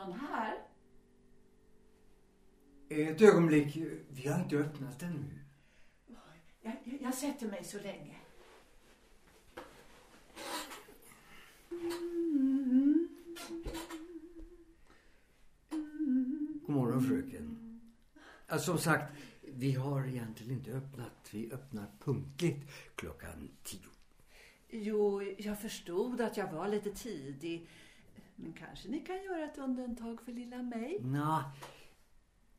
någon här? Ett ögonblick. Vi har inte öppnat ännu. Jag, jag, jag sätter mig så länge. God morgon fröken. Ja, som sagt, vi har egentligen inte öppnat. Vi öppnar punktligt klockan tio. Jo, jag förstod att jag var lite tidig. Men kanske ni kan göra ett undantag för lilla mig? Nå,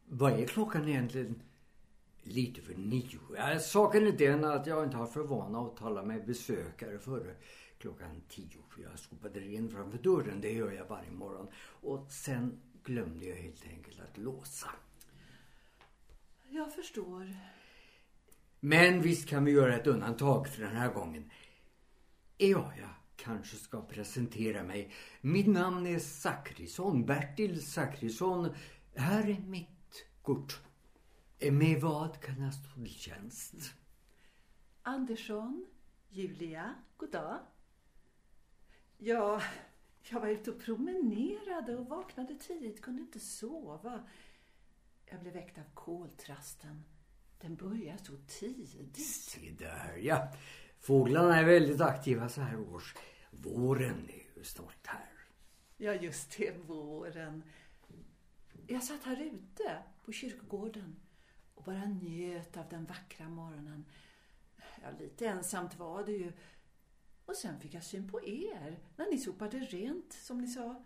vad är klockan egentligen? Lite för nio. Ja, saken är den att jag inte har för vana att tala med besökare före klockan tio. För jag skopade rent framför dörren. Det gör jag varje morgon. Och sen glömde jag helt enkelt att låsa. Jag förstår. Men visst kan vi göra ett undantag för den här gången. Ja, jag kanske ska presentera mig. Mitt namn är Zackrisson, Bertil Zackrisson. Här är mitt kort. Med vad kan jag stå till tjänst? Andersson, Julia, god dag. Ja, jag var ute och promenerade och vaknade tidigt, kunde inte sova. Jag blev väckt av koltrasten. Den börjar så tidigt. Se där, ja. Fåglarna är väldigt aktiva så här års. Våren är ju snart här. Ja, just det, våren. Jag satt här ute på kyrkogården och bara njöt av den vackra morgonen. Ja, lite ensamt var det ju. Och sen fick jag syn på er när ni sopade rent, som ni sa.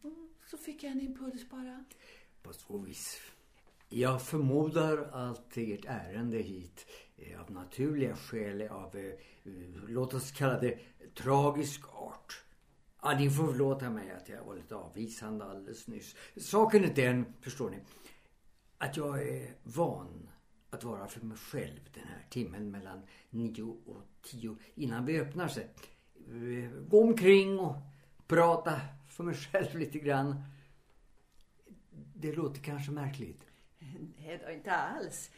Och så fick jag en impuls bara. På så vis. Jag förmodar att ert ärende hit är av naturliga skäl av, eh, låt oss kalla det, tragisk art. Ja, ni får förlåta mig att jag var lite avvisande alldeles nyss. Saken är den, förstår ni, att jag är van att vara för mig själv den här timmen mellan nio och tio innan vi öppnar sig. Eh, gå omkring och prata för mig själv lite grann. Det låter kanske märkligt. Eh, nej då, inte alls.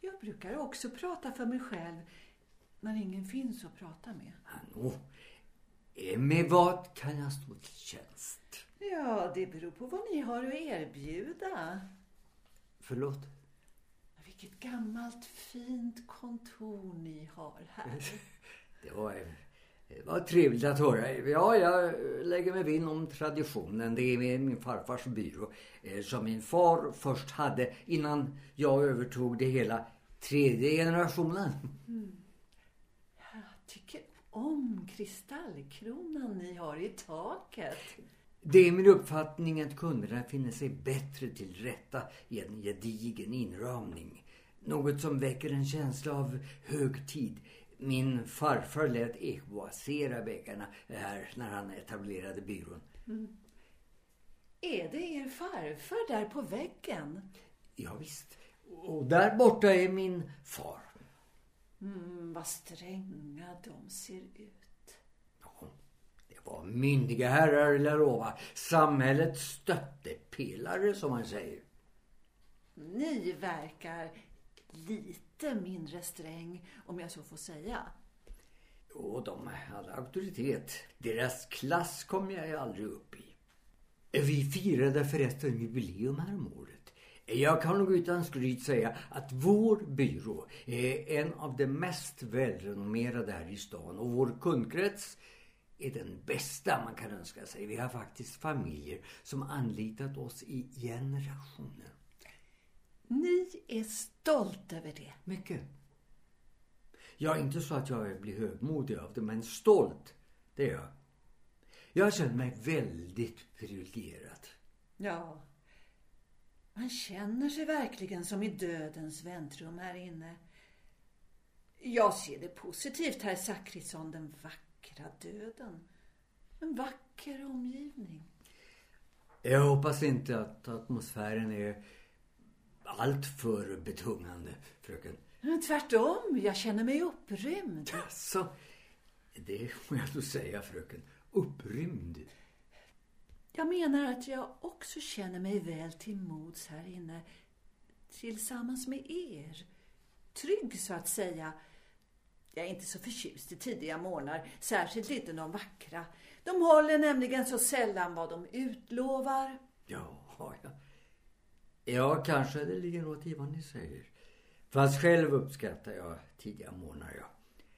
Jag brukar också prata för mig själv när ingen finns att prata med. Nå, med vad kan jag stå till tjänst? Ja, det beror på vad ni har att erbjuda. Förlåt? Vilket gammalt fint kontor ni har här. Det var, det var trevligt att höra. Ja, jag lägger mig vinn om traditionen. Det är min farfars byrå eh, som min far först hade innan jag övertog det hela tredje generationen. Mm. Tycker om kristallkronan ni har i taket. Det är min uppfattning att kunderna finner sig bättre till rätta i en gedigen inramning. Något som väcker en känsla av högtid. Min farfar lät ekboasera väggarna här när han etablerade byrån. Mm. Är det er farfar där på väggen? Ja, visst. Och där borta är min far. Mm, vad stränga de ser ut. Ja, det var myndiga herrar, vill jag lova. Samhällets stöttepelare, som man säger. Ni verkar lite mindre sträng, om jag så får säga. Jo, de hade auktoritet. Deras klass kom jag aldrig upp i. Vi firade förresten jubileum häromåret. Jag kan nog utan skryt säga att vår byrå är en av de mest välrenommerade här i stan och vår kundkrets är den bästa man kan önska sig. Vi har faktiskt familjer som anlitat oss i generationer. Ni är stolt över det. Mycket. Jag är inte så att jag blir högmodig av det, men stolt, det är jag. Jag känner mig väldigt privilegierad. Ja. Man känner sig verkligen som i dödens väntrum här inne. Jag ser det positivt, herr Zackrisson, den vackra döden. En vacker omgivning. Jag hoppas inte att atmosfären är alltför betungande, fröken. Men tvärtom, jag känner mig upprymd. Alltså, det får jag då säga, fröken. Upprymd. Jag menar att jag också känner mig väl till mods här inne. Tillsammans med er. Trygg, så att säga. Jag är inte så förtjust i tidiga morgnar, särskilt inte de vackra. De håller nämligen så sällan vad de utlovar. Ja, ja. Ja, kanske det ligger något i vad ni säger. Fast själv uppskattar jag tidiga morgnar, ja.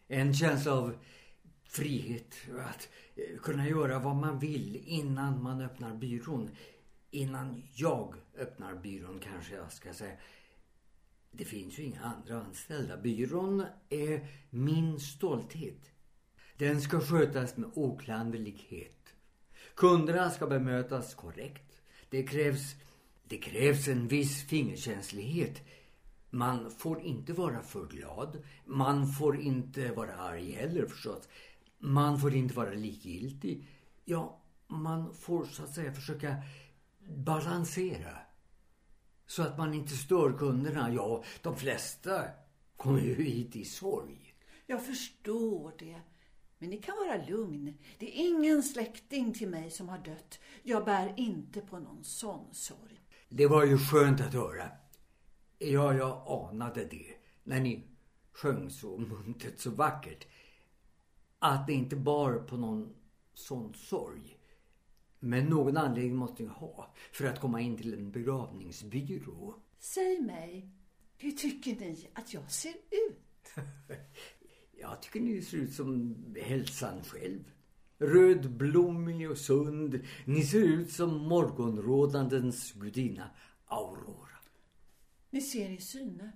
En känsla av frihet. Att eh, kunna göra vad man vill innan man öppnar byrån. Innan jag öppnar byrån kanske jag ska säga. Det finns ju inga andra anställda. Byrån är min stolthet. Den ska skötas med oklanderlighet. Kunderna ska bemötas korrekt. Det krävs, det krävs en viss fingerkänslighet. Man får inte vara för glad. Man får inte vara arg heller förstås. Man får inte vara likgiltig. Ja, man får så att säga försöka balansera. Så att man inte stör kunderna. Ja, de flesta kommer ju hit i sorg. Jag förstår det. Men ni kan vara lugn. Det är ingen släkting till mig som har dött. Jag bär inte på någon sån sorg. Det var ju skönt att höra. Ja, jag anade det när ni sjöng så muntert, så vackert. Att det inte bar på någon sån sorg. Men någon anledning måste ni ha för att komma in till en begravningsbyrå. Säg mig, hur tycker ni att jag ser ut? jag tycker ni ser ut som hälsan själv. Rödblommig och sund. Ni ser ut som morgonrådandens gudinna Aurora. Ni ser i syne.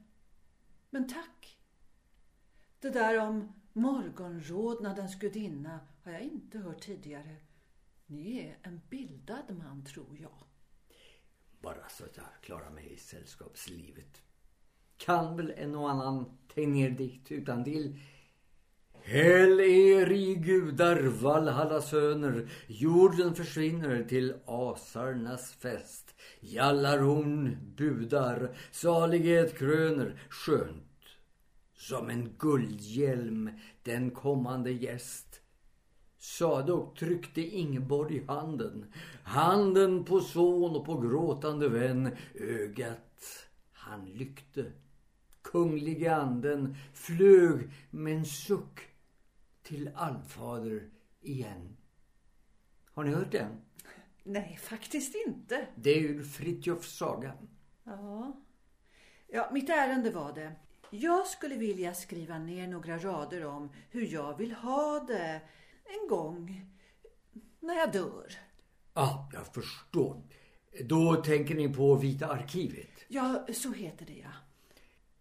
Men tack. Det där om morgonrodnadens gudinna har jag inte hört tidigare. Ni är en bildad man, tror jag. Bara så att jag klarar mig i sällskapslivet. Kan väl en och annan Tegnérdikt utan till. Häll er i gudar, Valhalla söner, jorden försvinner till asarnas fest. Jallarhorn budar, salighet kröner, skönt som en guldhjälm den kommande gäst. Sade och tryckte Ingeborg handen, handen på son och på gråtande vän, ögat han lyckte. Kunglige anden flög med en suck till allfader igen. Har ni hört den? Nej, faktiskt inte. Det är ur Fritjofs saga. Ja. Ja, mitt ärende var det. Jag skulle vilja skriva ner några rader om hur jag vill ha det en gång när jag dör. Ja, ah, jag förstår. Då tänker ni på Vita arkivet? Ja, så heter det ja.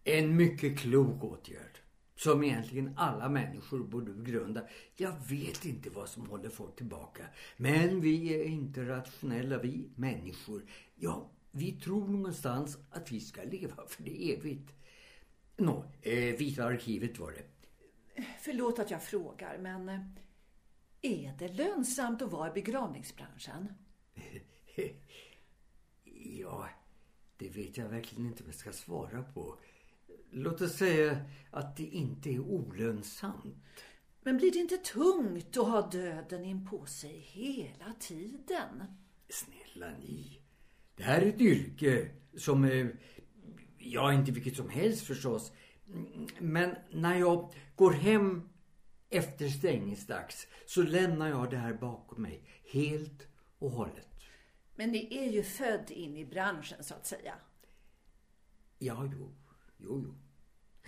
En mycket klok åtgärd. Som egentligen alla människor borde begrunda. Jag vet inte vad som håller folk tillbaka. Men vi är inte rationella, vi människor. Ja, vi tror någonstans att vi ska leva för det evigt. Nå, eh, Vita arkivet var det. Förlåt att jag frågar, men eh, är det lönsamt att vara i begravningsbranschen? ja, det vet jag verkligen inte vad jag ska svara på. Låt oss säga att det inte är olönsamt. Men blir det inte tungt att ha döden in på sig hela tiden? Snälla ni. Det här är ett yrke som eh, Ja, inte vilket som helst förstås. Men när jag går hem efter stängningsdags så lämnar jag det här bakom mig helt och hållet. Men ni är ju född in i branschen så att säga. Ja, jo. Jo, jo.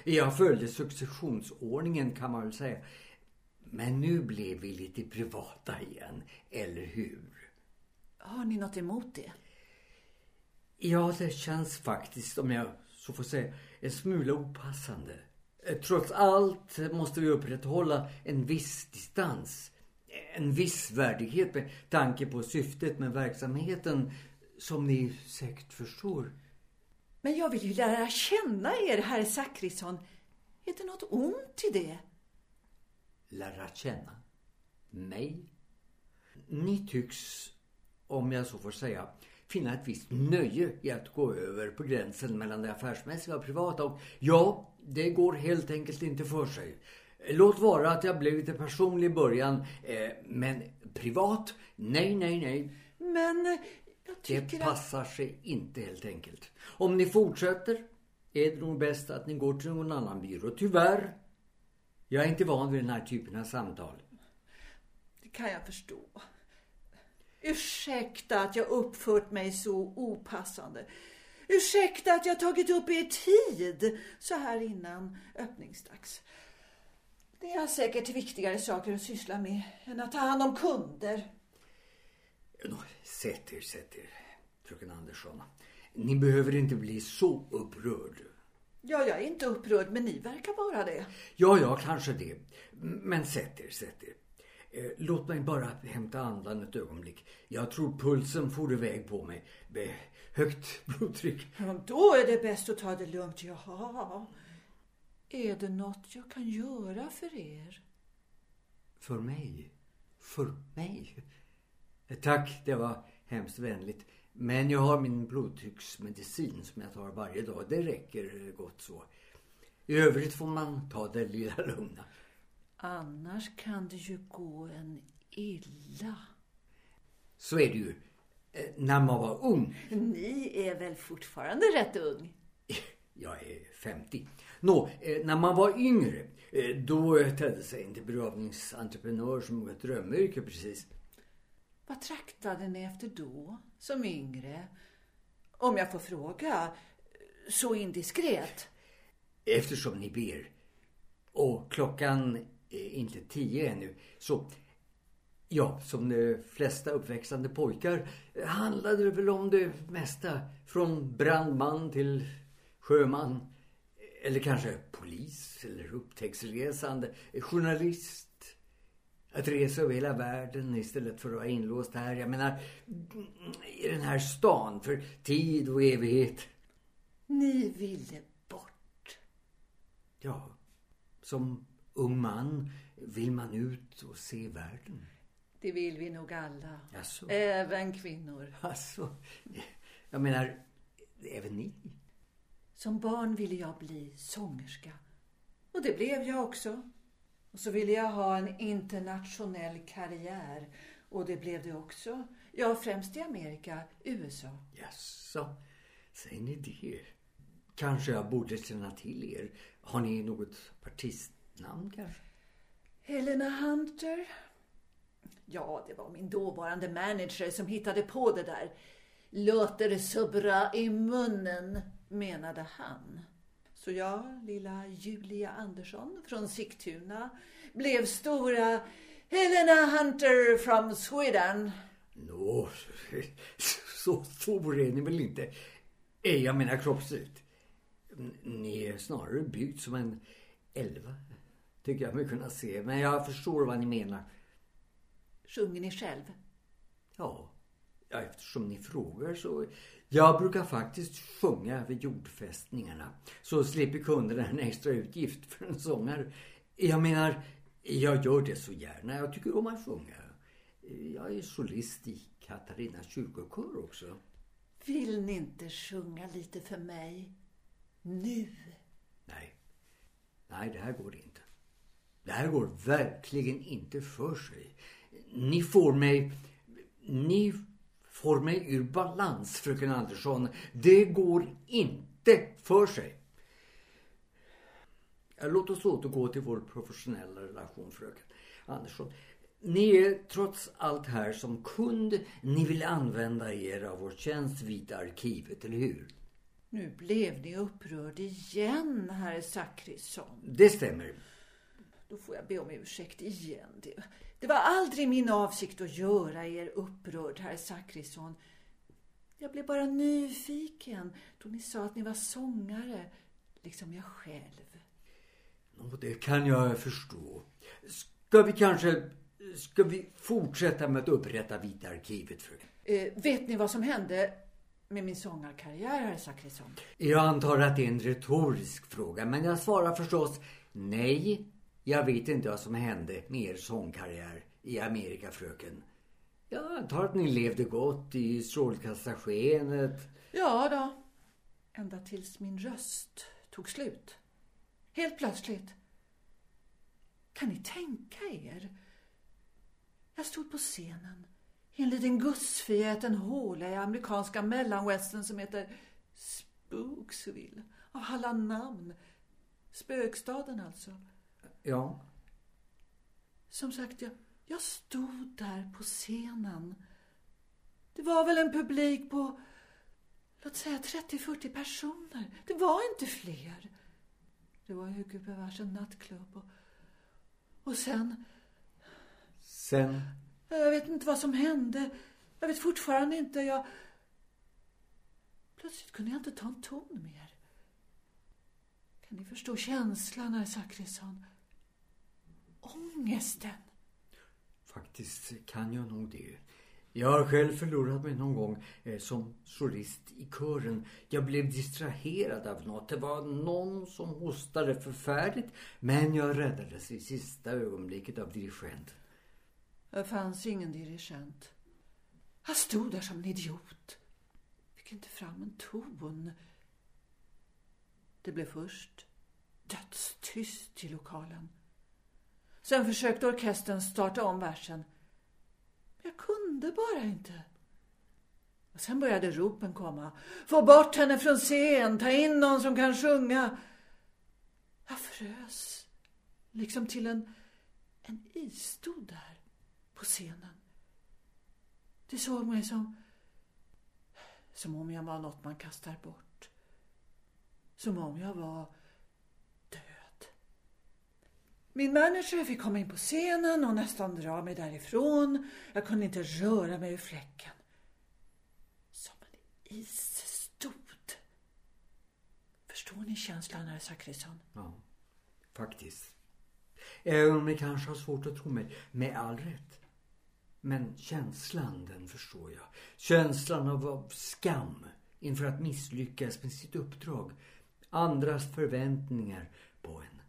Jag följde successionsordningen kan man väl säga. Men nu blev vi lite privata igen, eller hur? Har ni något emot det? Ja, det känns faktiskt, om jag så får säga, en smula opassande. Eh, trots allt måste vi upprätthålla en viss distans. En viss värdighet med tanke på syftet med verksamheten som ni säkert förstår. Men jag vill ju lära känna er, herr Zachrisson. Är det något ont i det? Lära känna? Mig? Ni tycks, om jag så får säga, finna ett visst nöje i att gå över på gränsen mellan det affärsmässiga och privata. Och ja, det går helt enkelt inte för sig. Låt vara att jag blev lite personlig i början, eh, men privat? Nej, nej, nej. Men eh, jag tycker Det passar att... sig inte helt enkelt. Om ni fortsätter är det nog bäst att ni går till någon annan byrå. Tyvärr. Jag är inte van vid den här typen av samtal. Det kan jag förstå. Ursäkta att jag uppfört mig så opassande. Ursäkta att jag tagit upp er tid så här innan öppningsdags. Det är säkert viktigare saker att syssla med än att ta hand om kunder. Nå, sätt er, sätt er, fröken Andersson. Ni behöver inte bli så upprörd. Ja, jag är inte upprörd, men ni verkar vara det. Ja, ja, kanske det. Men sätt er, sätt er. Eh, låt mig bara hämta andan ett ögonblick. Jag tror pulsen får iväg på mig. Högt blodtryck. Ja, då är det bäst att ta det lugnt. Jaha. Är det något jag kan göra för er? För mig? För mig? Eh, tack, det var hemskt vänligt. Men jag har min blodtrycksmedicin som jag tar varje dag. Det räcker gott så. I övrigt får man ta det lilla lugna. Annars kan det ju gå en illa. Så är det ju. Eh, när man var ung. Ni är väl fortfarande rätt ung? Jag är 50. Nå, eh, när man var yngre, eh, då tedde sig inte begravningsentreprenör som något drömyrke precis. Vad traktade ni efter då, som yngre? Om jag får fråga, så indiskret. Eftersom ni ber och klockan inte tio ännu, så ja, som de flesta uppväxande pojkar handlade det väl om det mesta. Från brandman till sjöman. Eller kanske polis eller upptäcktsresande. Journalist. Att resa över hela världen istället för att vara inlåst här. Jag menar, i den här stan för tid och evighet. Ni ville bort. Ja, som ung man vill man ut och se världen. Det vill vi nog alla. Jaså? Även kvinnor. Alltså, jag menar, även ni. Som barn ville jag bli sångerska. Och det blev jag också. Och så ville jag ha en internationell karriär. Och det blev det också. Ja, främst i Amerika, USA. Jaså, säger ni det? Kanske jag borde känna till er. Har ni något partistnamn kanske? Helena Hunter. Ja, det var min dåvarande manager som hittade på det där. Låter så bra i munnen, menade han. Så jag, lilla Julia Andersson från Sigtuna, blev stora Helena Hunter from Sweden. Nå, så stor är ni väl inte? Jag menar kroppsligt. Ni är snarare byggd som en elva, tycker jag mig kunna se. Men jag förstår vad ni menar. Sjunger ni själv? Ja, ja eftersom ni frågar så. Jag brukar faktiskt sjunga vid jordfästningarna. Så slipper kunderna en extra utgift för en sångare. Jag menar, jag gör det så gärna. Jag tycker om att sjunga. Jag är solist i Katarinas kyrkokör också. Vill ni inte sjunga lite för mig? Nu? Nej. Nej, det här går inte. Det här går verkligen inte för sig. Ni får mig... Ni får mig ur balans, fröken Andersson. Det går inte för sig. Låt oss återgå till vår professionella relation, fröken Andersson. Ni är trots allt här som kund. Ni vill använda er av vår tjänst vid arkivet, eller hur? Nu blev ni upprörd igen, herr Zachrisson. Det stämmer. Då får jag be om ursäkt igen. Det, det var aldrig min avsikt att göra er upprörd, herr Zachrisson. Jag blev bara nyfiken då ni sa att ni var sångare, liksom jag själv. Oh, det kan jag förstå. Ska vi kanske... Ska vi fortsätta med att upprätta Vita arkivet, fröken? Eh, vet ni vad som hände med min sångarkarriär, herr Zachrisson? Jag antar att det är en retorisk fråga, men jag svarar förstås nej. Jag vet inte vad som hände med er sångkarriär i Amerika, fröken. Jag antar att ni levde gott i strålkastarskenet. Ja då. Ända tills min röst tog slut. Helt plötsligt. Kan ni tänka er? Jag stod på scenen i en liten gussfjäten håla i amerikanska mellanwestern som heter Spooksville. Av alla namn. Spökstaden alltså. Ja. Som sagt, jag, jag stod där på scenen Det var väl en publik på, låt säga 30-40 personer. Det var inte fler. Det var ju gubevars en nattklubb och, och sen... Sen? Jag vet inte vad som hände. Jag vet fortfarande inte. Jag... Plötsligt kunde jag inte ta en ton mer. Kan ni förstå känslan, herr Zachrisson? Ångesten. Faktiskt kan jag nog det. Jag har själv förlorat mig någon gång eh, som solist i kören. Jag blev distraherad av något. Det var någon som hostade förfärligt. Men jag räddades i sista ögonblicket av dirigenten. Det fanns ingen dirigent. Jag stod där som en idiot. Fick inte fram en ton. Det blev först dödstyst i lokalen. Sen försökte orkestern starta om versen. Men jag kunde bara inte. Och sen började ropen komma. Få bort henne från scen, ta in någon som kan sjunga. Jag frös, liksom till en, en isstod där på scenen. Det såg mig som, som om jag var något man kastar bort. Som om jag var. Min manager fick komma in på scenen och nästan dra mig därifrån. Jag kunde inte röra mig ur fläcken. Som en isstod. Förstår ni känslan, herr Zachrisson? Ja, faktiskt. Även om ni kanske har svårt att tro mig, med all rätt. Men känslan, den förstår jag. Känslan av, av skam inför att misslyckas med sitt uppdrag. Andras förväntningar på en.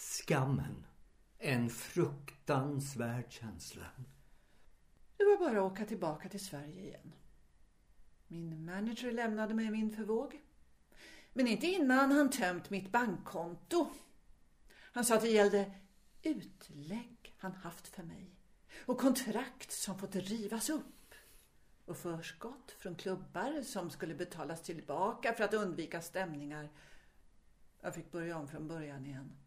Skammen. En fruktansvärd känsla. Det var bara att åka tillbaka till Sverige igen. Min manager lämnade mig min förvåg. Men inte innan han tömt mitt bankkonto. Han sa att det gällde utlägg han haft för mig och kontrakt som fått rivas upp och förskott från klubbar som skulle betalas tillbaka för att undvika stämningar. Jag fick börja om från början igen.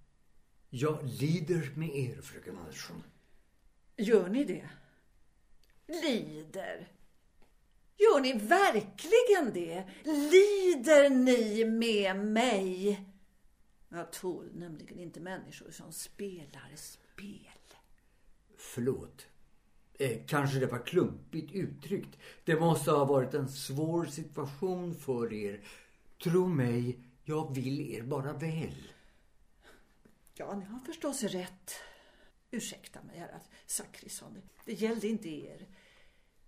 Jag lider med er, fröken Andersson. Gör ni det? Lider? Gör ni verkligen det? Lider ni med mig? Jag tål nämligen inte människor som spelar spel. Förlåt. Eh, kanske det var klumpigt uttryckt. Det måste ha varit en svår situation för er. Tro mig, jag vill er bara väl. Ja, ni har förstås rätt. Ursäkta mig, herrar Zachrisson. Det gällde inte er.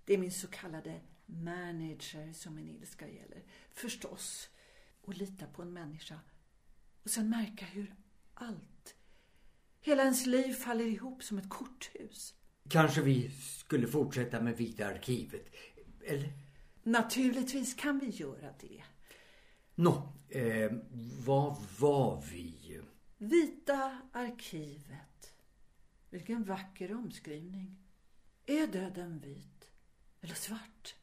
Det är min så kallade manager som min ilska gäller. Förstås. Och lita på en människa. Och sen märka hur allt, hela ens liv faller ihop som ett korthus. Kanske vi skulle fortsätta med Vita arkivet. Eller? Naturligtvis kan vi göra det. Nå, eh, vad var vi? Vita arkivet. Vilken vacker omskrivning. Är döden vit eller svart?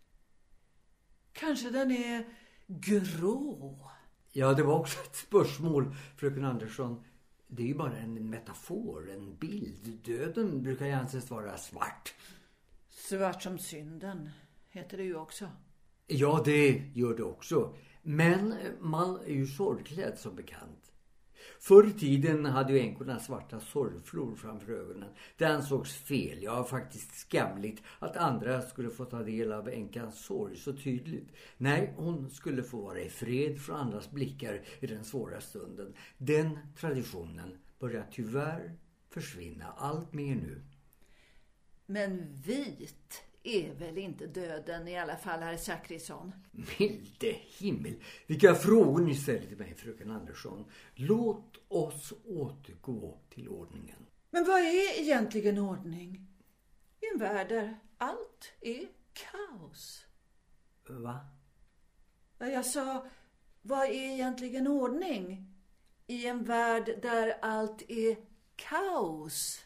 Kanske den är grå. Ja, det var också ett spörsmål, fröken Andersson. Det är ju bara en metafor, en bild. Döden brukar ju anses vara svart. Svart som synden heter det ju också. Ja, det gör det också. Men man är ju sorgklädd som bekant. Förr i tiden hade ju änkorna svarta sorgflor framför ögonen. Det ansågs fel, ja faktiskt skamligt, att andra skulle få ta del av änkans sorg så tydligt. Nej, hon skulle få vara i fred från andras blickar i den svåra stunden. Den traditionen börjar tyvärr försvinna allt mer nu. Men vit är väl inte döden i alla fall, herr Zachrisson? Milde himmel! Vilka frågor ni ställer till mig, fröken Andersson. Låt oss återgå till ordningen. Men vad är egentligen ordning? I en värld där allt är kaos. Va? Jag sa, vad är egentligen ordning? I en värld där allt är kaos.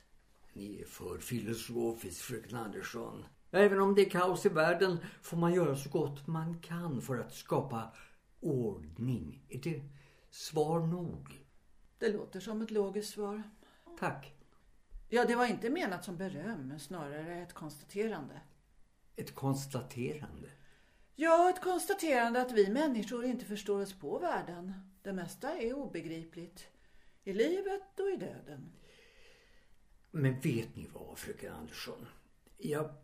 Ni är för filosofisk, fröken Andersson. Även om det är kaos i världen får man göra så gott man kan för att skapa ordning. Är det svar nog? Det låter som ett logiskt svar. Tack. Ja, det var inte menat som beröm, snarare ett konstaterande. ett konstaterande. Ja, ett konstaterande att vi människor inte förstår oss på världen. Det mesta är obegripligt. I livet och i döden. Men vet ni vad, fröken Andersson? Jag,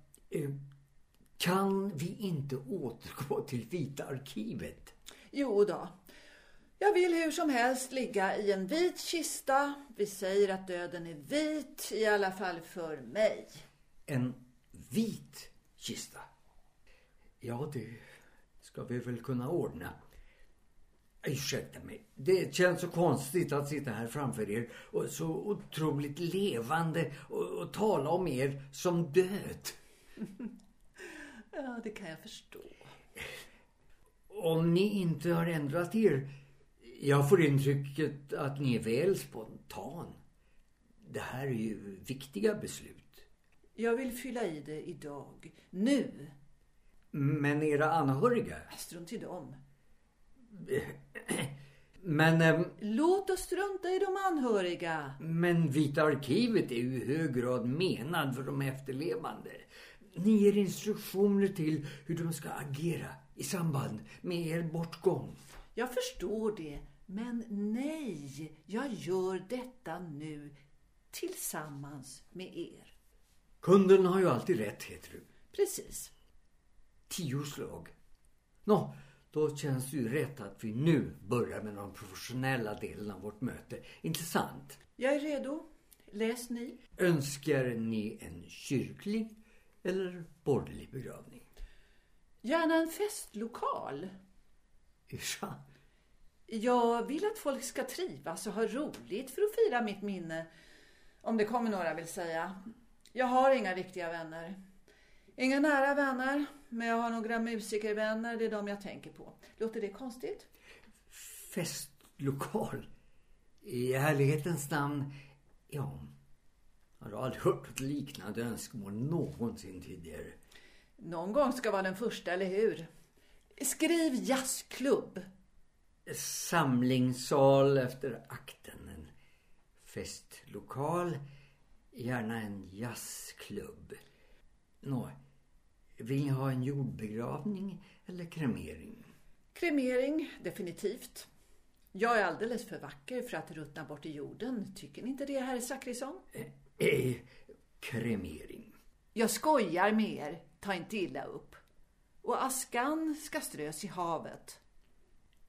kan vi inte återgå till Vita arkivet? Jo då. Jag vill hur som helst ligga i en vit kista. Vi säger att döden är vit, i alla fall för mig. En vit kista? Ja, det ska vi väl kunna ordna. Ursäkta mig. Det känns så konstigt att sitta här framför er och så otroligt levande och, och tala om er som död. ja, det kan jag förstå. Om ni inte har ändrat er. Jag får intrycket att ni är väl spontan. Det här är ju viktiga beslut. Jag vill fylla i det idag. Nu. Men era anhöriga? Strunt i dem. Men... Eh, Låt oss strunta i de anhöriga. Men Vita arkivet är ju i hög grad menad för de efterlevande. Ni ger instruktioner till hur de ska agera i samband med er bortgång. Jag förstår det. Men nej, jag gör detta nu tillsammans med er. Kunden har ju alltid rätt, heter du. Precis. Tio slag. Nå, då känns det ju rätt att vi nu börjar med den professionella delen av vårt möte. Intressant. Jag är redo. Läs ni. Önskar ni en kyrklig eller borgerlig begravning? Gärna en festlokal. Ursa. Jag vill att folk ska trivas och ha roligt för att fira mitt minne. Om det kommer några vill säga. Jag har inga riktiga vänner. Inga nära vänner, men jag har några musikervänner. Det är de jag tänker på. Låter det konstigt? Festlokal? I ärlighetens namn, ja. Jag har aldrig hört ett liknande önskemål någonsin tidigare. Någon gång ska vara den första, eller hur? Skriv jazzklubb. Samlingssal efter akten. En festlokal. Gärna en jazzklubb. Nå, vill ni ha en jordbegravning eller kremering? Kremering, definitivt. Jag är alldeles för vacker för att ruttna bort i jorden. Tycker ni inte det, herr Zachrisson? Eh, kremering. Jag skojar med er. Ta inte illa upp. Och askan ska strös i havet.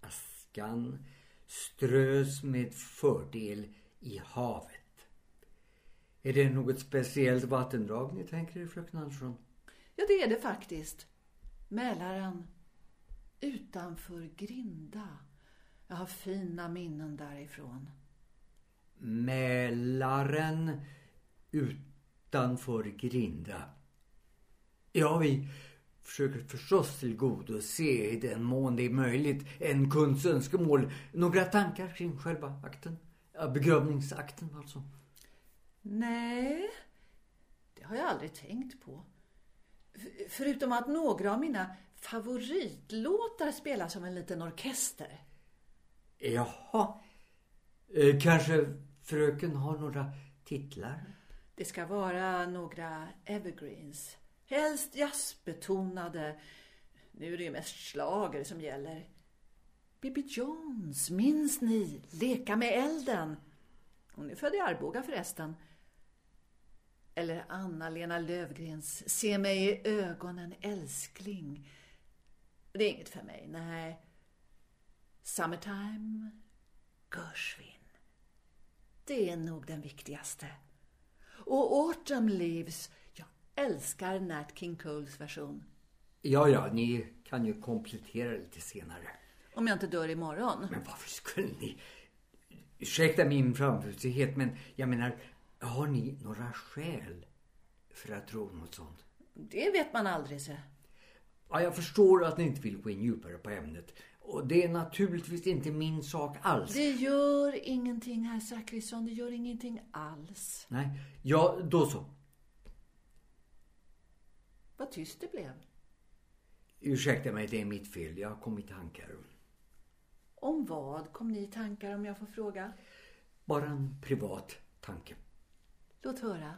Askan strös med fördel i havet. Är det något speciellt vattendrag ni tänker er, fröken Andersson? Ja, det är det faktiskt. Mälaren. Utanför Grinda. Jag har fina minnen därifrån. Mälaren utanför Grinda. Ja, vi försöker förstås tillgodose i den mån det är möjligt en kunds önskemål. Några tankar kring själva akten? Begravningsakten alltså. Nej, det har jag aldrig tänkt på. Förutom att några av mina favoritlåtar spelas av en liten orkester. Jaha. Eh, kanske fröken har några titlar? Det ska vara några evergreens. Helst jazzbetonade. Nu är det ju mest slager som gäller. Bibi Jones, minns ni? Leka med elden. Hon är född i Arboga förresten. Eller Anna-Lena Lövgrens Se mig i ögonen älskling. Det är inget för mig, nej. Summertime, Gershwin. Det är nog den viktigaste. Och Autumn Leaves. Jag älskar Nat King Coles version. Ja, ja, ni kan ju komplettera lite senare. Om jag inte dör imorgon. Men varför skulle ni... Ursäkta min framfusighet, men jag menar, har ni några skäl för att tro något sånt? Det vet man aldrig, så. Ja, jag förstår att ni inte vill gå in djupare på ämnet. Och det är naturligtvis inte min sak alls. Det gör ingenting, herr Zachrisson. Det gör ingenting alls. Nej, ja, då så. Vad tyst det blev. Ursäkta mig, det är mitt fel. Jag kom i tankar. Om vad kom ni i tankar om jag får fråga? Bara en privat tanke. Låt höra.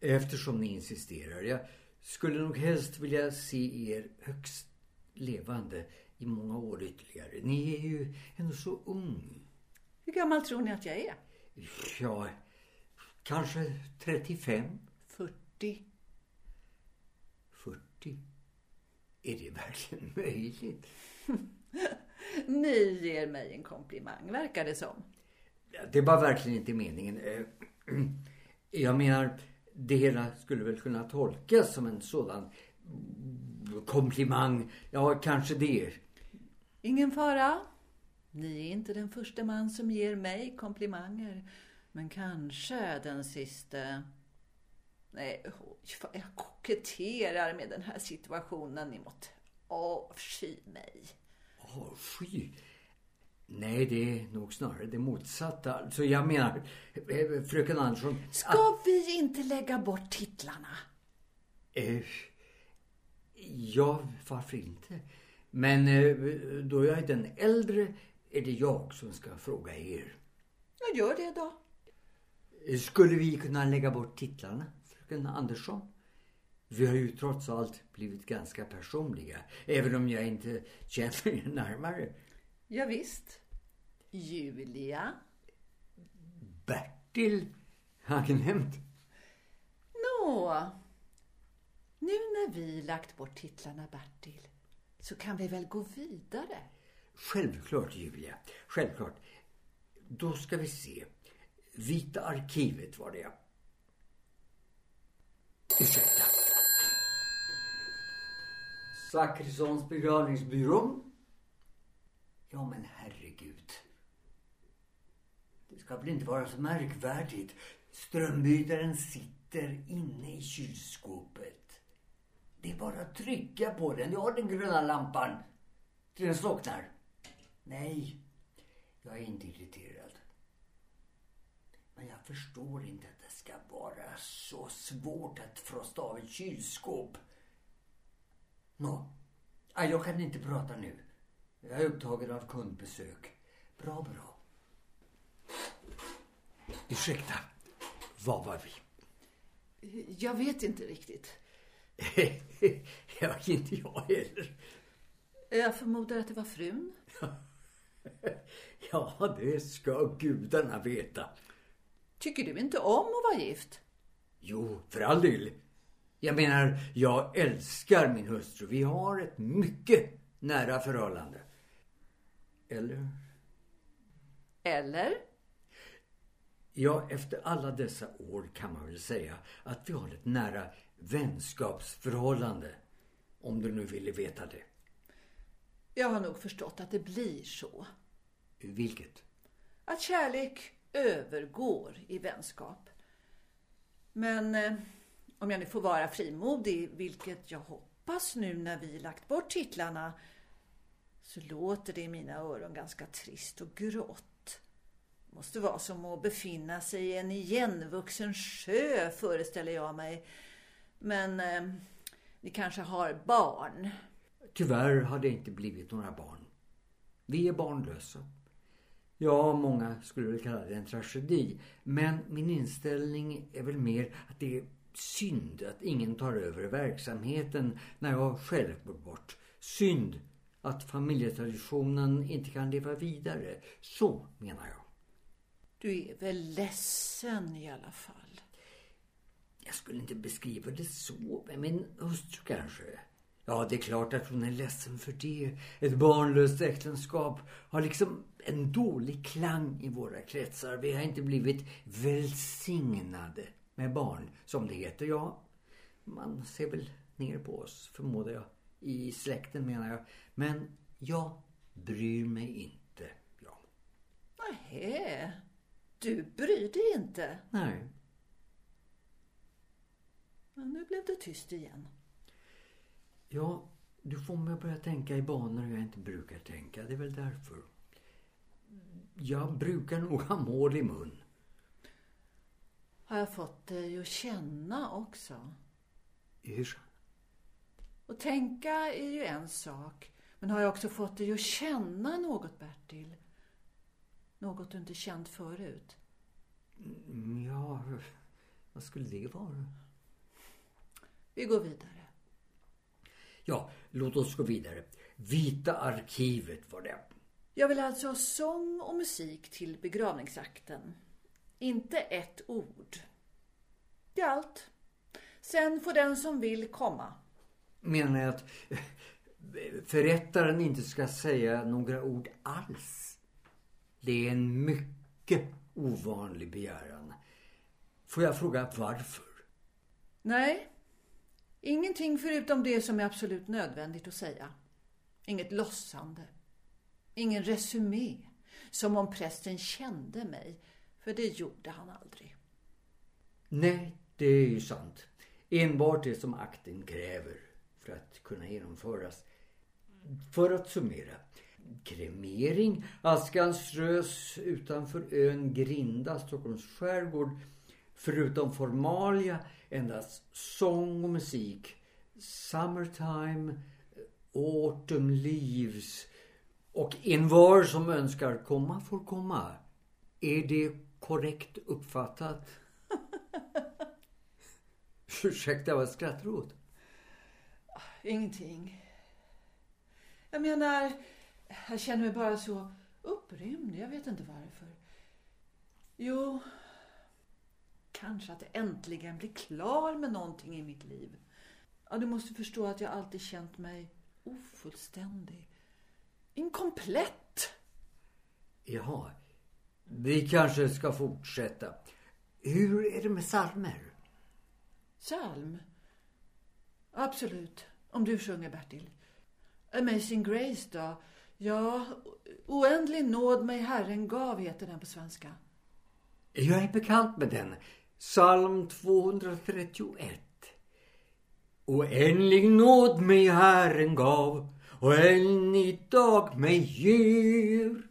Eftersom ni insisterar. Jag skulle nog helst vilja se er högst levande i många år ytterligare. Ni är ju ändå så ung. Hur gammal tror ni att jag är? Ja, kanske 35, 40. 40. Är det verkligen möjligt? Ni ger mig en komplimang, verkar det som. Det var verkligen inte meningen. Eh, Jag menar, det hela skulle väl kunna tolkas som en sådan komplimang. Ja, kanske det. Ingen fara. Ni är inte den första man som ger mig komplimanger. Men kanske den sista. Nej, jag koketterar med den här situationen. Ni måste avsky mig. Avsky? Nej, det är nog snarare det motsatta. Alltså, jag menar, eh, fröken Andersson... Ska vi inte lägga bort titlarna? Eh, ja, varför inte? Men eh, då jag är den äldre är det jag som ska fråga er. Jag gör det då. Eh, Skulle vi kunna lägga bort titlarna, fröken Andersson? Vi har ju trots allt blivit ganska personliga, även om jag inte känner er närmare. Ja, visst. Julia. Bertil Angenämt. Nå. Nu när vi lagt bort titlarna, Bertil, så kan vi väl gå vidare? Självklart, Julia. Självklart. Då ska vi se. Vita arkivet var det. ja. Ursäkta. Zachrissons begravningsbyrå. Ja, men herregud. Det ska väl inte vara så märkvärdigt. Strömbytaren sitter inne i kylskåpet. Det är bara att trycka på den. Jag har den gröna lampan. Till den slocknar. Nej, jag är inte irriterad. Men jag förstår inte att det ska vara så svårt att frosta av ett kylskåp. Nå, jag kan inte prata nu. Jag är upptagen av kundbesök. Bra, bra. Ursäkta, var var vi? Jag vet inte riktigt. ja, inte jag heller. Jag förmodar att det var frun. Ja, det ska gudarna veta. Tycker du inte om att vara gift? Jo, för all del. Jag menar, jag älskar min hustru. Vi har ett mycket nära förhållande. Eller? Eller? Ja, efter alla dessa år kan man väl säga att vi har ett nära vänskapsförhållande. Om du nu ville veta det. Jag har nog förstått att det blir så. Vilket? Att kärlek övergår i vänskap. Men eh, om jag nu får vara frimodig, vilket jag hoppas nu när vi lagt bort titlarna, så låter det i mina öron ganska trist och grått. Måste vara som att befinna sig i en igenvuxen sjö, föreställer jag mig. Men eh, ni kanske har barn? Tyvärr har det inte blivit några barn. Vi är barnlösa. Ja, många skulle väl kalla det en tragedi. Men min inställning är väl mer att det är synd att ingen tar över verksamheten när jag själv går bort. Synd att familjetraditionen inte kan leva vidare. Så menar jag. Du är väl ledsen i alla fall? Jag skulle inte beskriva det så, men min hustru kanske. Ja, det är klart att hon är ledsen för det. Ett barnlöst äktenskap har liksom en dålig klang i våra kretsar. Vi har inte blivit välsignade med barn, som det heter. Ja, man ser väl ner på oss, förmodar jag. I släkten menar jag. Men jag bryr mig inte, ja. Nähä, du bryr dig inte? Nej. Men nu blev det tyst igen. Ja, du får mig att börja tänka i banor jag inte brukar tänka. Det är väl därför. Jag brukar nog ha mål i mun. Har jag fått dig att känna också? Hur? Och tänka är ju en sak. Men har jag också fått dig att känna något, Bertil? Något du inte känt förut? Mm, Ja, vad skulle det vara? Vi går vidare. Ja, låt oss gå vidare. Vita arkivet var det. Jag vill alltså ha sång och musik till begravningsakten. Inte ett ord. Det är allt. Sen får den som vill komma. Menar jag att förrättaren inte ska säga några ord alls? Det är en mycket ovanlig begäran. Får jag fråga varför? Nej, ingenting förutom det som är absolut nödvändigt att säga. Inget lossande. Ingen resumé. Som om prästen kände mig. För det gjorde han aldrig. Nej, det är ju sant. Enbart det som akten kräver för att kunna genomföras. För att summera. Kremering, askan strös utanför ön Grinda, Stockholms skärgård. Förutom formalia endast sång och musik. Summertime, autumn leaves och envar som önskar komma får komma. Är det korrekt uppfattat? Ursäkta, vad skrattar du åt? Ingenting. Jag menar, jag känner mig bara så upprymd. Jag vet inte varför. Jo, kanske att jag äntligen blir klar med någonting i mitt liv. Ja, du måste förstå att jag alltid känt mig ofullständig. Inkomplett. Jaha, vi kanske ska fortsätta. Hur är det med salmer? Psalm? Absolut. Om du sjunger, Bertil. Amazing Grace då? Ja, Oändlig nåd mig Herren gav heter den på svenska. Jag är bekant med den. Psalm 231. Oändlig nåd mig Herren gav och än idag mig ger.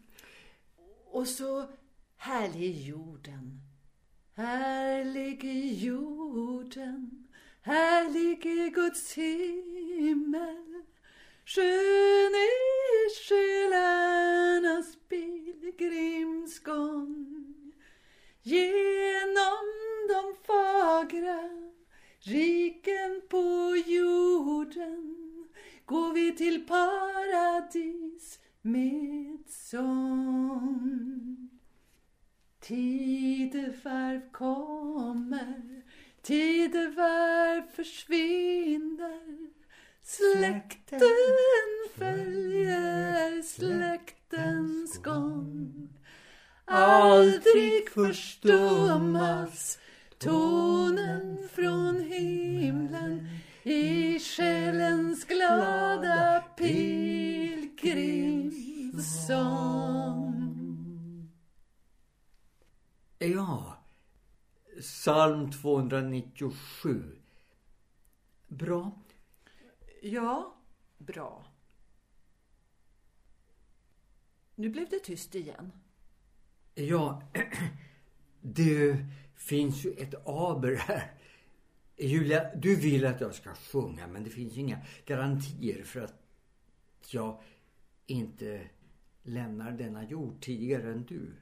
Och så härlig jorden. Härlig jorden, härlig är Guds himmel. Skön är själarnas pilgrimsgång genom de fagra riken på jorden går vi till paradis med sång. Tidevarv kommer, tidevarv försvinner. Släkten följer släktens gång. Aldrig förstummas tonen från himlen i själens glada pilgrimssång. Ja, psalm 297. Bra. Ja, bra. Nu blev det tyst igen. Ja, det finns ju ett aber här. Julia, du vill att jag ska sjunga men det finns inga garantier för att jag inte lämnar denna jord tidigare än du.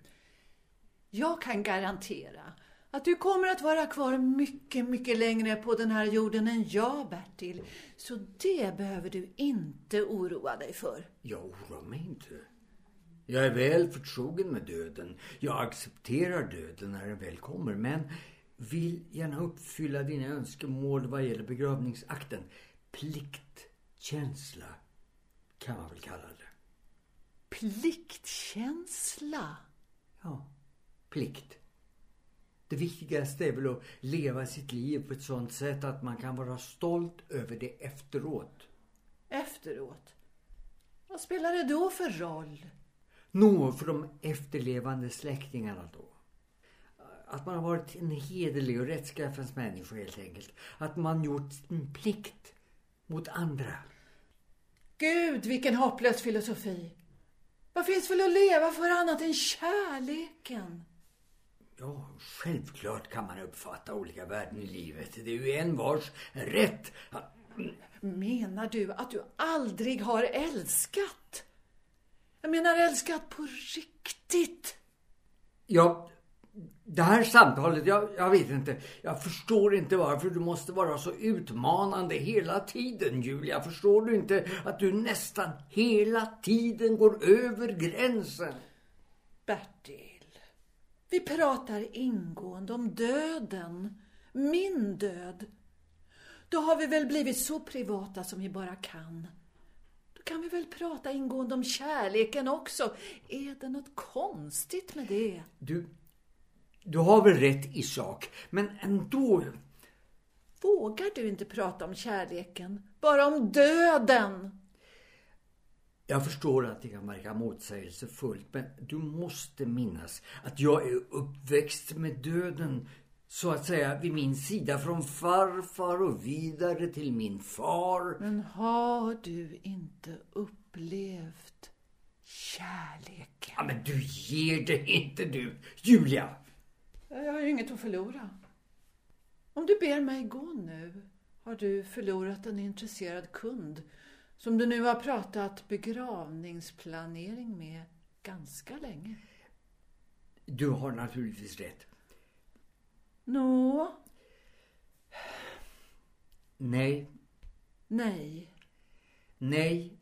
Jag kan garantera att du kommer att vara kvar mycket, mycket längre på den här jorden än jag, Bertil. Så det behöver du inte oroa dig för. Jag oroar mig inte. Jag är väl förtrogen med döden. Jag accepterar döden när den väl kommer. Men vill gärna uppfylla dina önskemål vad gäller begravningsakten. Pliktkänsla kan man väl kalla det. Pliktkänsla? Ja, plikt. Det viktigaste är väl att leva sitt liv på ett sånt sätt att man kan vara stolt över det efteråt. Efteråt? Vad spelar det då för roll? Nå, för de efterlevande släktingarna då. Att man har varit en hederlig och rättskaffens människa helt enkelt. Att man gjort sin plikt mot andra. Gud, vilken hopplös filosofi. Vad finns väl att leva för annat än kärleken? Ja, självklart kan man uppfatta olika värden i livet. Det är ju en vars rätt. Menar du att du aldrig har älskat? Jag menar älskat på riktigt. Ja, det här samtalet, jag, jag vet inte. Jag förstår inte varför du måste vara så utmanande hela tiden, Julia. Förstår du inte att du nästan hela tiden går över gränsen? Bertil, vi pratar ingående om döden. Min död. Då har vi väl blivit så privata som vi bara kan. Kan vi väl prata ingående om kärleken också. Är det något konstigt med det? Du, du har väl rätt i sak, men ändå... Vågar du inte prata om kärleken? Bara om döden? Jag förstår att det kan verka motsägelsefullt, men du måste minnas att jag är uppväxt med döden så att säga vid min sida från farfar och vidare till min far. Men har du inte upplevt kärleken? Ja, men du ger det inte du, Julia! Jag har ju inget att förlora. Om du ber mig gå nu har du förlorat en intresserad kund som du nu har pratat begravningsplanering med ganska länge. Du har naturligtvis rätt. Nå? Nej. Nej. Nej.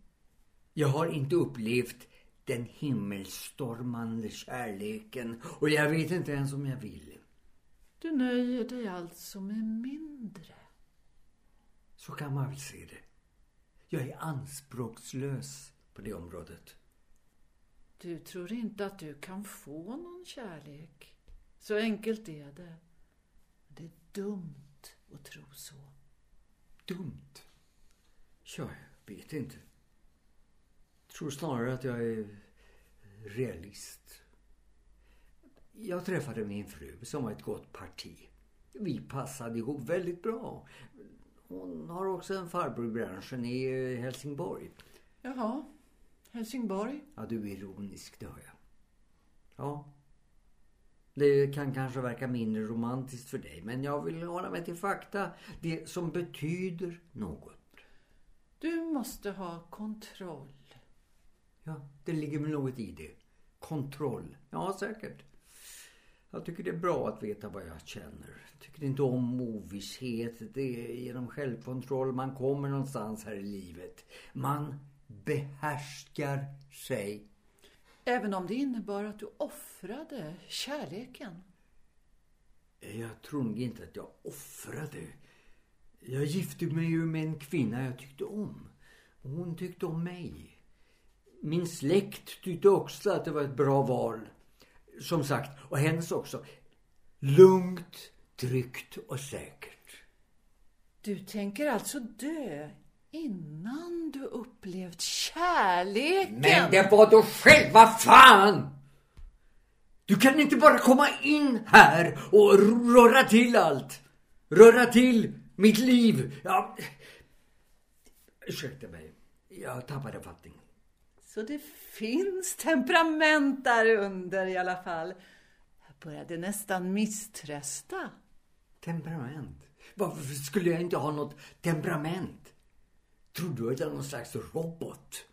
Jag har inte upplevt den himmelstormande kärleken och jag vet inte ens om jag vill. Du nöjer dig alltså med mindre. Så kan man väl se det. Jag är anspråkslös på det området. Du tror inte att du kan få någon kärlek. Så enkelt är det. Dumt att tro så. Dumt? Ja, jag vet inte. Jag tror snarare att jag är realist. Jag träffade min fru som var ett gott parti. Vi passade ihop väldigt bra. Hon har också en farbror i branschen i Helsingborg. Jaha, Helsingborg? Ja, du är ironisk, det hör jag. Ja. Det kan kanske verka mindre romantiskt för dig, men jag vill hålla mig till fakta. Det som betyder något. Du måste ha kontroll. Ja, det ligger väl något i det. Kontroll. Ja, säkert. Jag tycker det är bra att veta vad jag känner. Jag tycker inte om ovisshet. Det är genom självkontroll man kommer någonstans här i livet. Man behärskar sig. Även om det innebar att du offrade kärleken? Jag tror nog inte att jag offrade. Jag gifte mig ju med en kvinna jag tyckte om. hon tyckte om mig. Min släkt tyckte också att det var ett bra val. Som sagt, och hennes också. Lugnt, tryggt och säkert. Du tänker alltså dö innan du upplevt kärleken? Men det var då själva fan! Du kan inte bara komma in här och röra till allt. Röra till mitt liv. Ja. Ursäkta mig. Jag tappade fattningen. Så det finns temperament där under i alla fall. Jag började nästan misströsta. Temperament? Varför skulle jag inte ha något temperament? Tror du att jag är någon slags robot?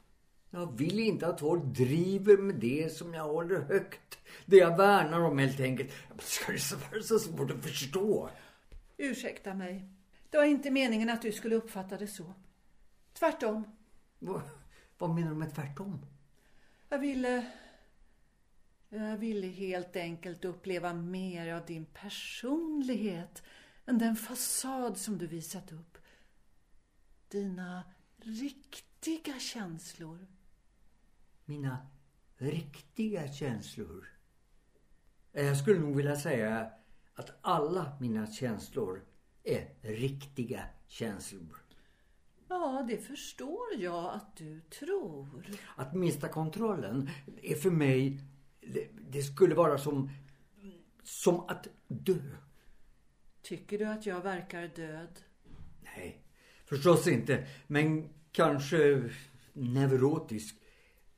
Jag vill inte att folk driver med det som jag håller högt. Det jag värnar om helt enkelt. Ska det vara så svårt att förstå? Ursäkta mig. Det var inte meningen att du skulle uppfatta det så. Tvärtom. Va? Vad menar du med tvärtom? Jag ville... Jag ville helt enkelt uppleva mer av din personlighet än den fasad som du visat upp. Dina riktiga känslor. Mina riktiga känslor? Jag skulle nog vilja säga att alla mina känslor är riktiga känslor. Ja, det förstår jag att du tror. Att mista kontrollen är för mig... Det, det skulle vara som... Som att dö. Tycker du att jag verkar död? Förstås inte. Men kanske neurotisk.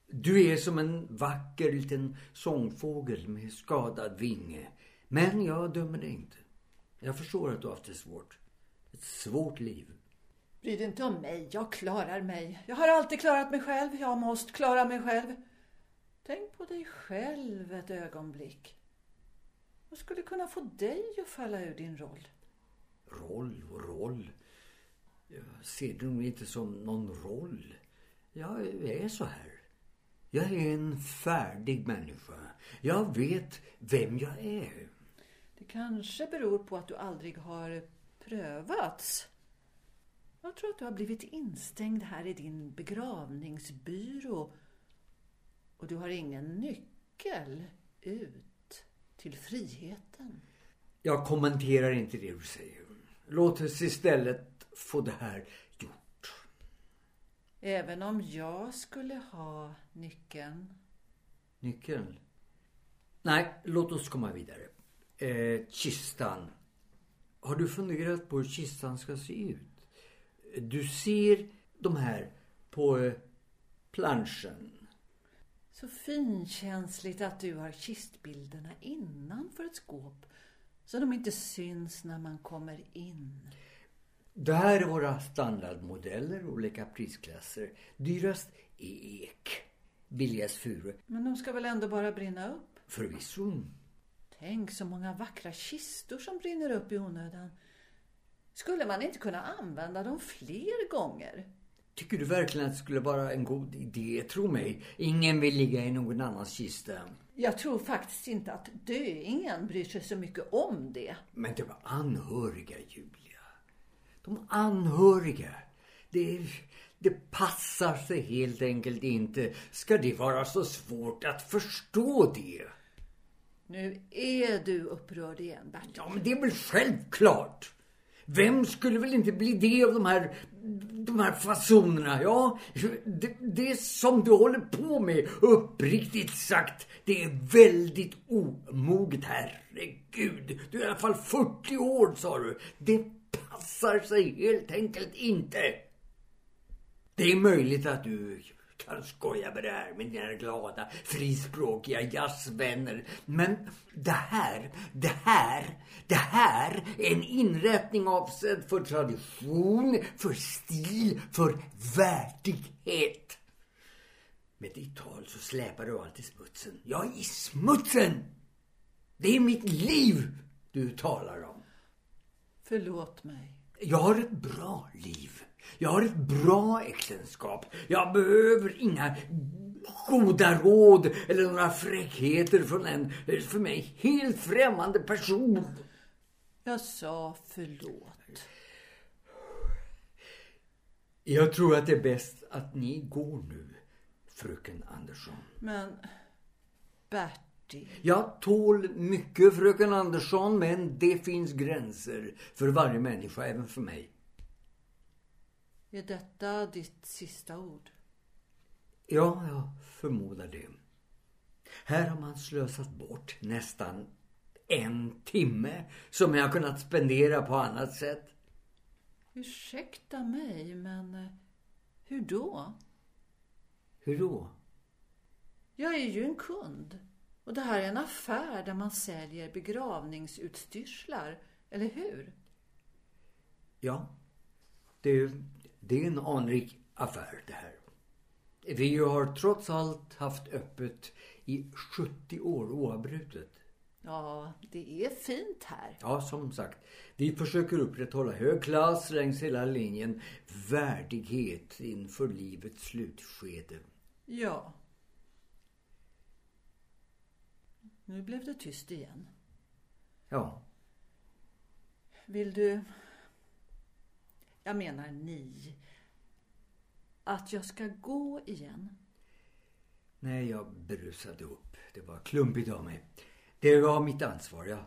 Du är som en vacker liten sångfågel med skadad vinge. Men jag dömer dig inte. Jag förstår att du har haft det svårt. Ett svårt liv. Bry dig inte om mig. Jag klarar mig. Jag har alltid klarat mig själv. Jag måste klara mig själv. Tänk på dig själv ett ögonblick. Vad skulle kunna få dig att falla ur din roll? Roll och roll. Jag ser det nog inte som någon roll. Jag är så här. Jag är en färdig människa. Jag vet vem jag är. Det kanske beror på att du aldrig har prövats. Jag tror att du har blivit instängd här i din begravningsbyrå. Och du har ingen nyckel ut till friheten. Jag kommenterar inte det du säger. Låt oss istället få det här gjort. Även om jag skulle ha nyckeln. Nyckeln? Nej, låt oss komma vidare. Eh, kistan. Har du funderat på hur kistan ska se ut? Du ser de här på eh, planschen. Så finkänsligt att du har kistbilderna innanför ett skåp så de inte syns när man kommer in. Det här är våra standardmodeller, olika prisklasser. Dyrast är ek. Billigast furu. Men de ska väl ändå bara brinna upp? Förvisso. Tänk så många vackra kistor som brinner upp i onödan. Skulle man inte kunna använda dem fler gånger? Tycker du verkligen att det skulle vara en god idé? Tro mig, ingen vill ligga i någon annans kista. Jag tror faktiskt inte att döingen bryr sig så mycket om det. Men det var anhöriga, Julia. De anhöriga. Det, det passar sig helt enkelt inte. Ska det vara så svårt att förstå det? Nu är du upprörd igen, Bertil. Ja, men det är väl självklart. Vem skulle väl inte bli det av de här, de här fasonerna? Ja, det, det som du håller på med, uppriktigt sagt, det är väldigt omoget. Herregud, du är i alla fall 40 år, sa du. Det passar sig helt enkelt inte. Det är möjligt att du kan skoja med det här med dina glada, frispråkiga jazzvänner. Men det här, det här, det här är en inrättning avsedd för tradition, för stil, för värdighet. Med ditt tal så släpar du allt i smutsen. Ja, i smutsen! Det är mitt liv du talar om. Förlåt mig. Jag har ett bra liv. Jag har ett bra äktenskap. Jag behöver inga goda råd eller några fräckheter från en för mig helt främmande person. Jag sa förlåt. Jag tror att det är bäst att ni går nu, fröken Andersson. Men Bertil. Jag tål mycket, fröken Andersson, men det finns gränser för varje människa, även för mig. Är detta ditt sista ord? Ja, jag förmodar det. Här har man slösat bort nästan en timme som jag kunnat spendera på annat sätt. Ursäkta mig, men eh, hur då? Hur då? Jag är ju en kund. Och det här är en affär där man säljer begravningsutstyrslar, eller hur? Ja, det, det är en anrik affär det här. Vi har trots allt haft öppet i 70 år oavbrutet. Ja, det är fint här. Ja, som sagt. Vi försöker upprätthålla hög klass längs hela linjen. Värdighet inför livets slutskede. Ja. Nu blev det tyst igen. Ja. Vill du... Jag menar ni. Att jag ska gå igen? Nej, jag brusade upp. Det var klumpigt av mig. Det var mitt ansvar. Jag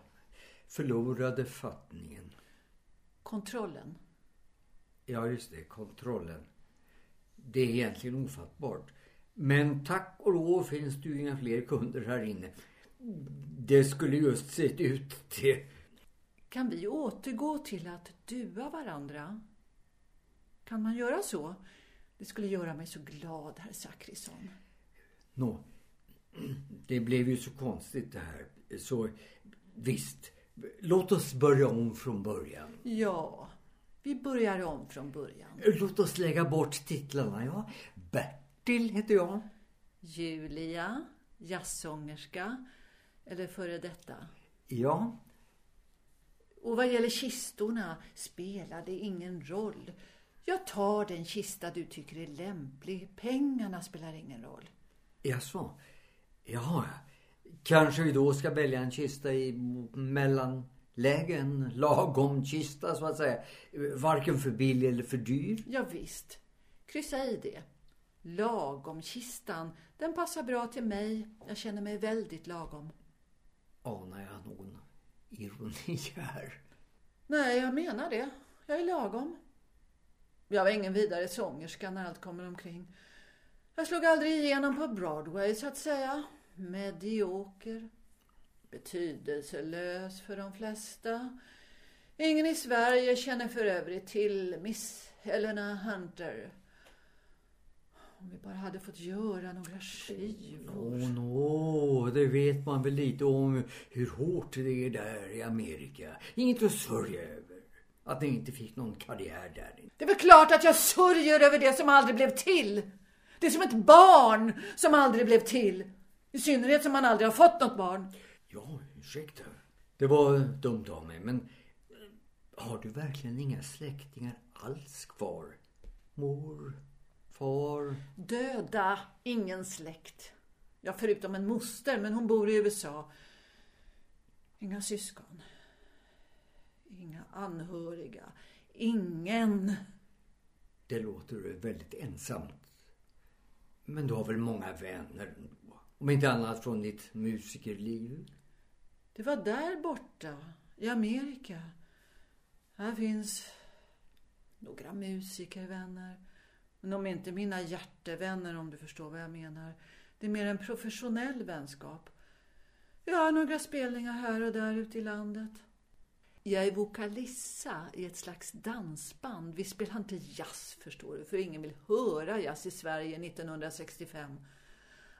förlorade fattningen. Kontrollen? Ja, just det. Kontrollen. Det är egentligen ofattbart. Men tack och lov finns det ju inga fler kunder här inne. Det skulle just sett ut till... Kan vi återgå till att dua varandra? Kan man göra så? Det skulle göra mig så glad, herr Zachrisson. Nå, det blev ju så konstigt det här. Så visst, låt oss börja om från början. Ja, vi börjar om från början. Låt oss lägga bort titlarna. Ja, Bertil heter jag. Julia, jazzsångerska eller före detta? Ja, Och vad gäller kistorna spelar det ingen roll. Jag tar den kista du tycker är lämplig. Pengarna spelar ingen roll. jaså. Jaha, kanske vi då ska välja en kista i mellanläge, en lagom kista så att säga. Varken för billig eller för dyr. Ja, visst. Kryssa i det. Lagom-kistan, den passar bra till mig. Jag känner mig väldigt lagom. Anar jag någon ironi här? Nej, jag menar det. Jag är lagom. Jag var ingen vidare sångerska när allt kommer omkring. Jag slog aldrig igenom på Broadway, så att säga. Medioker. Betydelselös för de flesta. Ingen i Sverige känner för övrigt till Miss Helena Hunter. Om vi bara hade fått göra några skivor. Åh, nå, det vet man väl lite om hur hårt det är där i Amerika. Inget att sörja över. Att ni inte fick någon karriär där. Det är väl klart att jag sörjer över det som aldrig blev till. Det är som ett barn som aldrig blev till. I synnerhet som man aldrig har fått något barn. Ja, ursäkta. Det var dumt av mig, men eh, har du verkligen inga släktingar alls kvar? Mor, far? Döda, ingen släkt. Ja, förutom en moster, men hon bor i USA. Inga syskon. Inga anhöriga. Ingen. Det låter väldigt ensamt. Men du har väl många vänner ändå? Om inte annat från ditt musikerliv? Det var där borta, i Amerika. Här finns några musikervänner. Men de är inte mina hjärtevänner om du förstår vad jag menar. Det är mer en professionell vänskap. Jag har några spelningar här och där ute i landet. Jag är vokalissa i ett slags dansband. Vi spelar inte jazz förstår du, för ingen vill höra jazz i Sverige 1965.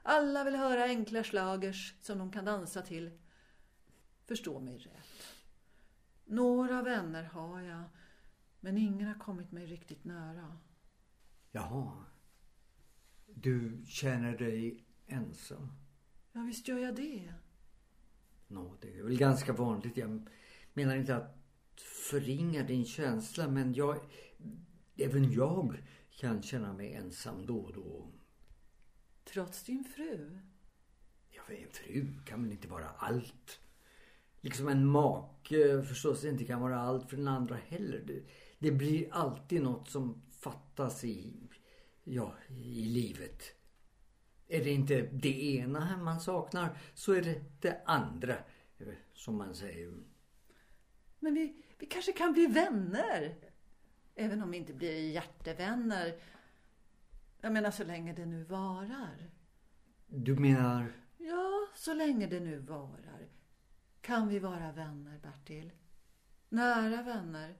Alla vill höra enkla slagers som de kan dansa till. Förstå mig rätt. Några vänner har jag, men ingen har kommit mig riktigt nära. Jaha. Du känner dig ensam? Ja, visst gör jag det. Nå, det är väl ganska vanligt. Jag menar inte att förringa din känsla, men jag... Även jag kan känna mig ensam då och då. Trots din fru? Ja, en fru kan väl inte vara allt. Liksom en make förstås inte kan vara allt för den andra heller. Det, det blir alltid något som fattas i, ja, i livet. Är det inte det ena man saknar så är det det andra, som man säger. Men vi, vi kanske kan bli vänner. Även om vi inte blir hjärtevänner. Jag menar så länge det nu varar. Du menar? Ja, så länge det nu varar. Kan vi vara vänner, Bertil? Nära vänner.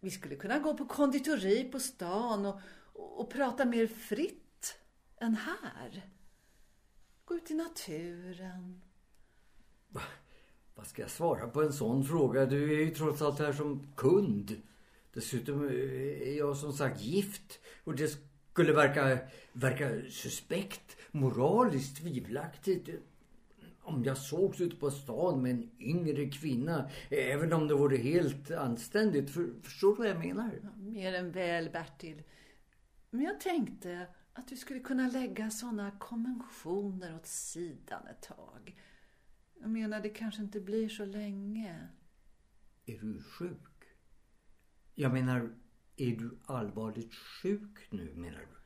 Vi skulle kunna gå på konditori på stan och, och, prata mer fritt än här. Gå ut i naturen. Vad ska jag svara på en sån fråga? Du är ju trots allt här som kund. Dessutom är jag som sagt gift. Och det skulle verka, verka suspekt, moraliskt tvivelaktigt om jag sågs ute på stan med en yngre kvinna. Även om det vore helt anständigt. För, förstår du vad jag menar? Ja, mer än väl, Bertil. Men jag tänkte att du skulle kunna lägga såna konventioner åt sidan ett tag. Jag menar, det kanske inte blir så länge. Är du sjuk? Jag menar, är du allvarligt sjuk nu, menar du?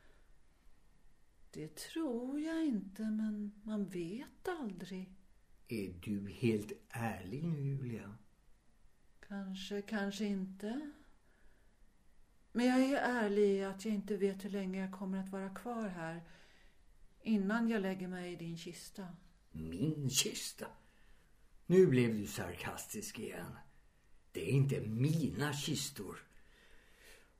Det tror jag inte, men man vet aldrig. Är du helt ärlig nu, Julia? Kanske, kanske inte. Men jag är ärlig i att jag inte vet hur länge jag kommer att vara kvar här innan jag lägger mig i din kista. Min kista? Nu blev du sarkastisk igen. Det är inte mina kistor.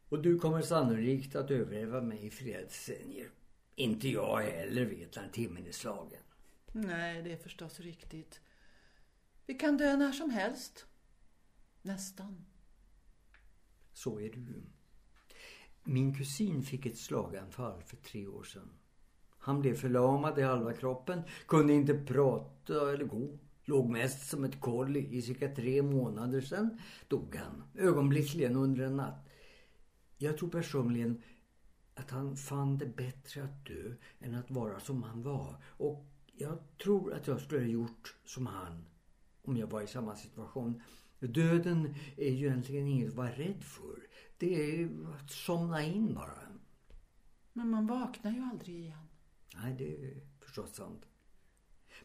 Och du kommer sannolikt att överleva mig i flera decennier. Inte jag heller vet när timmen är slagen. Nej, det är förstås riktigt. Vi kan dö när som helst. Nästan. Så är ju. Min kusin fick ett slaganfall för tre år sedan. Han blev förlamad i halva kroppen, kunde inte prata eller gå. Låg mest som ett kolli i cirka tre månader sedan dog han. Ögonblickligen under en natt. Jag tror personligen att han fann det bättre att dö än att vara som han var. Och jag tror att jag skulle ha gjort som han om jag var i samma situation. Döden är ju egentligen inget att vara rädd för. Det är att somna in bara. Men man vaknar ju aldrig igen. Nej, det är förstås sant.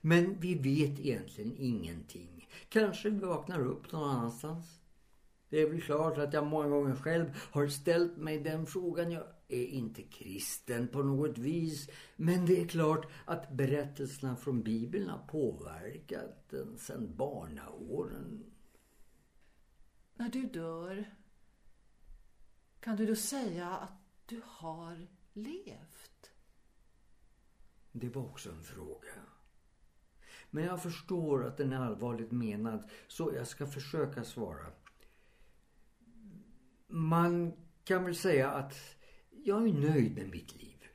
Men vi vet egentligen ingenting. Kanske vi vaknar upp någon annanstans. Det är väl klart att jag många gånger själv har ställt mig den frågan. Jag är inte kristen på något vis. Men det är klart att berättelserna från Bibeln har påverkat den sedan barnaåren. När du dör, kan du då säga att du har levt? Det var också en fråga. Men jag förstår att den är allvarligt menad, så jag ska försöka svara. Man kan väl säga att jag är nöjd med mitt liv.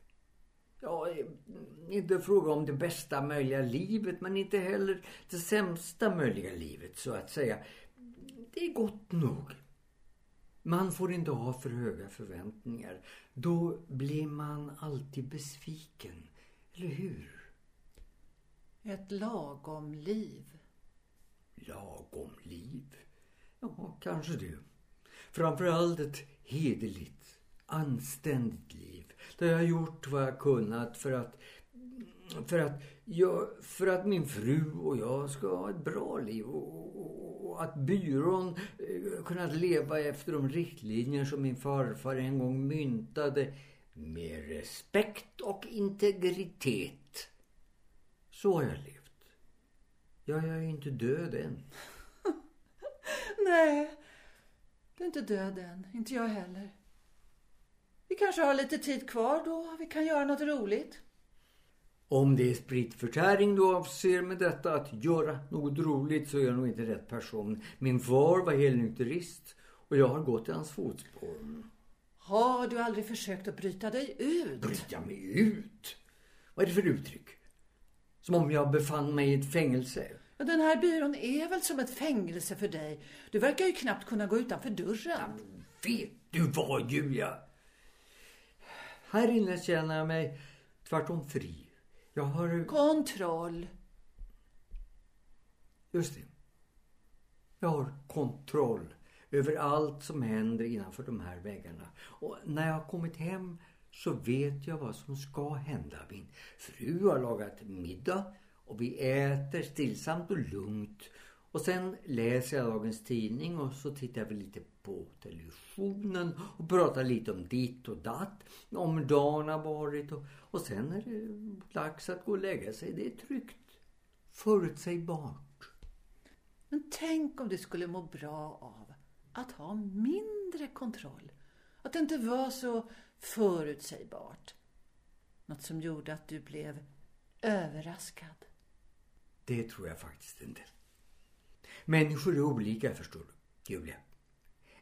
Ja, inte fråga om det bästa möjliga livet, men inte heller det sämsta möjliga livet, så att säga. Det är gott nog. Man får inte ha för höga förväntningar. Då blir man alltid besviken. Eller hur? Ett lagom liv. Lagom liv? Ja, kanske det. Framförallt ett hederligt, anständigt liv. Där jag har gjort vad jag kunnat för att, för att, jag, för att min fru och jag ska ha ett bra liv. Och, och att byrån eh, kunnat leva efter de riktlinjer som min farfar en gång myntade. Med respekt och integritet. Så har jag levt. Ja, jag är inte död än. Nej, du är inte död än. Inte jag heller. Vi kanske har lite tid kvar då. Vi kan göra något roligt. Om det är spritförtäring du avser med detta att göra något roligt så är jag nog inte rätt person. Min far var helnykterist och jag har gått i hans fotspår. Har du aldrig försökt att bryta dig ut? Bryta mig ut? Vad är det för uttryck? Som om jag befann mig i ett fängelse. Den här byrån är väl som ett fängelse för dig? Du verkar ju knappt kunna gå utanför dörren. Vet du vad, Julia? Här inne känner jag mig tvärtom fri. Jag har... Kontroll. Just det. Jag har kontroll över allt som händer innanför de här väggarna. Och när jag har kommit hem så vet jag vad som ska hända. Min fru har lagat middag och vi äter stillsamt och lugnt. Och sen läser jag dagens tidning och så tittar vi lite på televisionen och pratar lite om ditt och datt. Om dagen har varit och, och sen är det dags att gå och lägga sig. Det är tryggt. Förutsägbart. Men tänk om du skulle må bra av att ha mindre kontroll. Att det inte var så förutsägbart. Något som gjorde att du blev överraskad. Det tror jag faktiskt inte. Människor är olika, förstår du, Julia.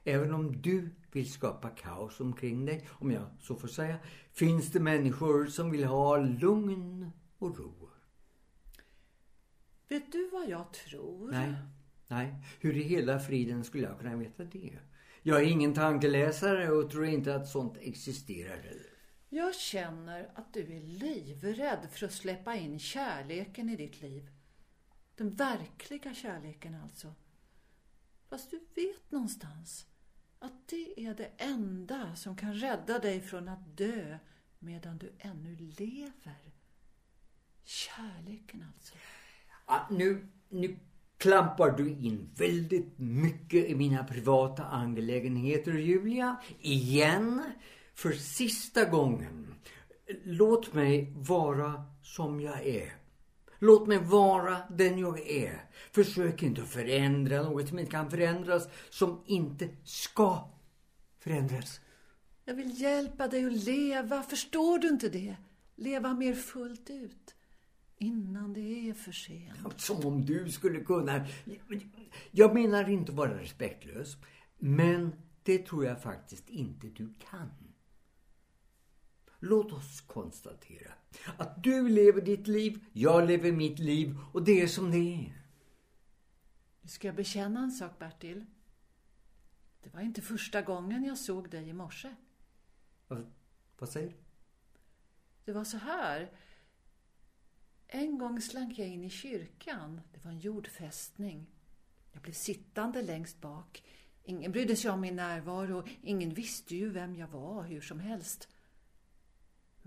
Även om du vill skapa kaos omkring dig, om jag så får säga, finns det människor som vill ha lugn och ro. Vet du vad jag tror? Nej, nej. Hur i hela friden skulle jag kunna veta det? Jag är ingen tankeläsare och tror inte att sånt existerar heller. Jag känner att du är livrädd för att släppa in kärleken i ditt liv. Den verkliga kärleken alltså. Fast du vet någonstans att det är det enda som kan rädda dig från att dö medan du ännu lever. Kärleken alltså. Ja, nu, nu klampar du in väldigt mycket i mina privata angelägenheter, Julia. Igen. För sista gången. Låt mig vara som jag är. Låt mig vara den jag är. Försök inte att förändra något som inte kan förändras, som inte ska förändras. Jag vill hjälpa dig att leva, förstår du inte det? Leva mer fullt ut. Innan det är för sent. Som om du skulle kunna... Jag menar inte att vara respektlös. Men det tror jag faktiskt inte du kan. Låt oss konstatera att du lever ditt liv, jag lever mitt liv och det är som det är. Nu ska jag bekänna en sak, Bertil. Det var inte första gången jag såg dig i morse. Vad, vad säger du? Det var så här. En gång slank jag in i kyrkan. Det var en jordfästning. Jag blev sittande längst bak. Ingen brydde sig om min närvaro. Ingen visste ju vem jag var hur som helst.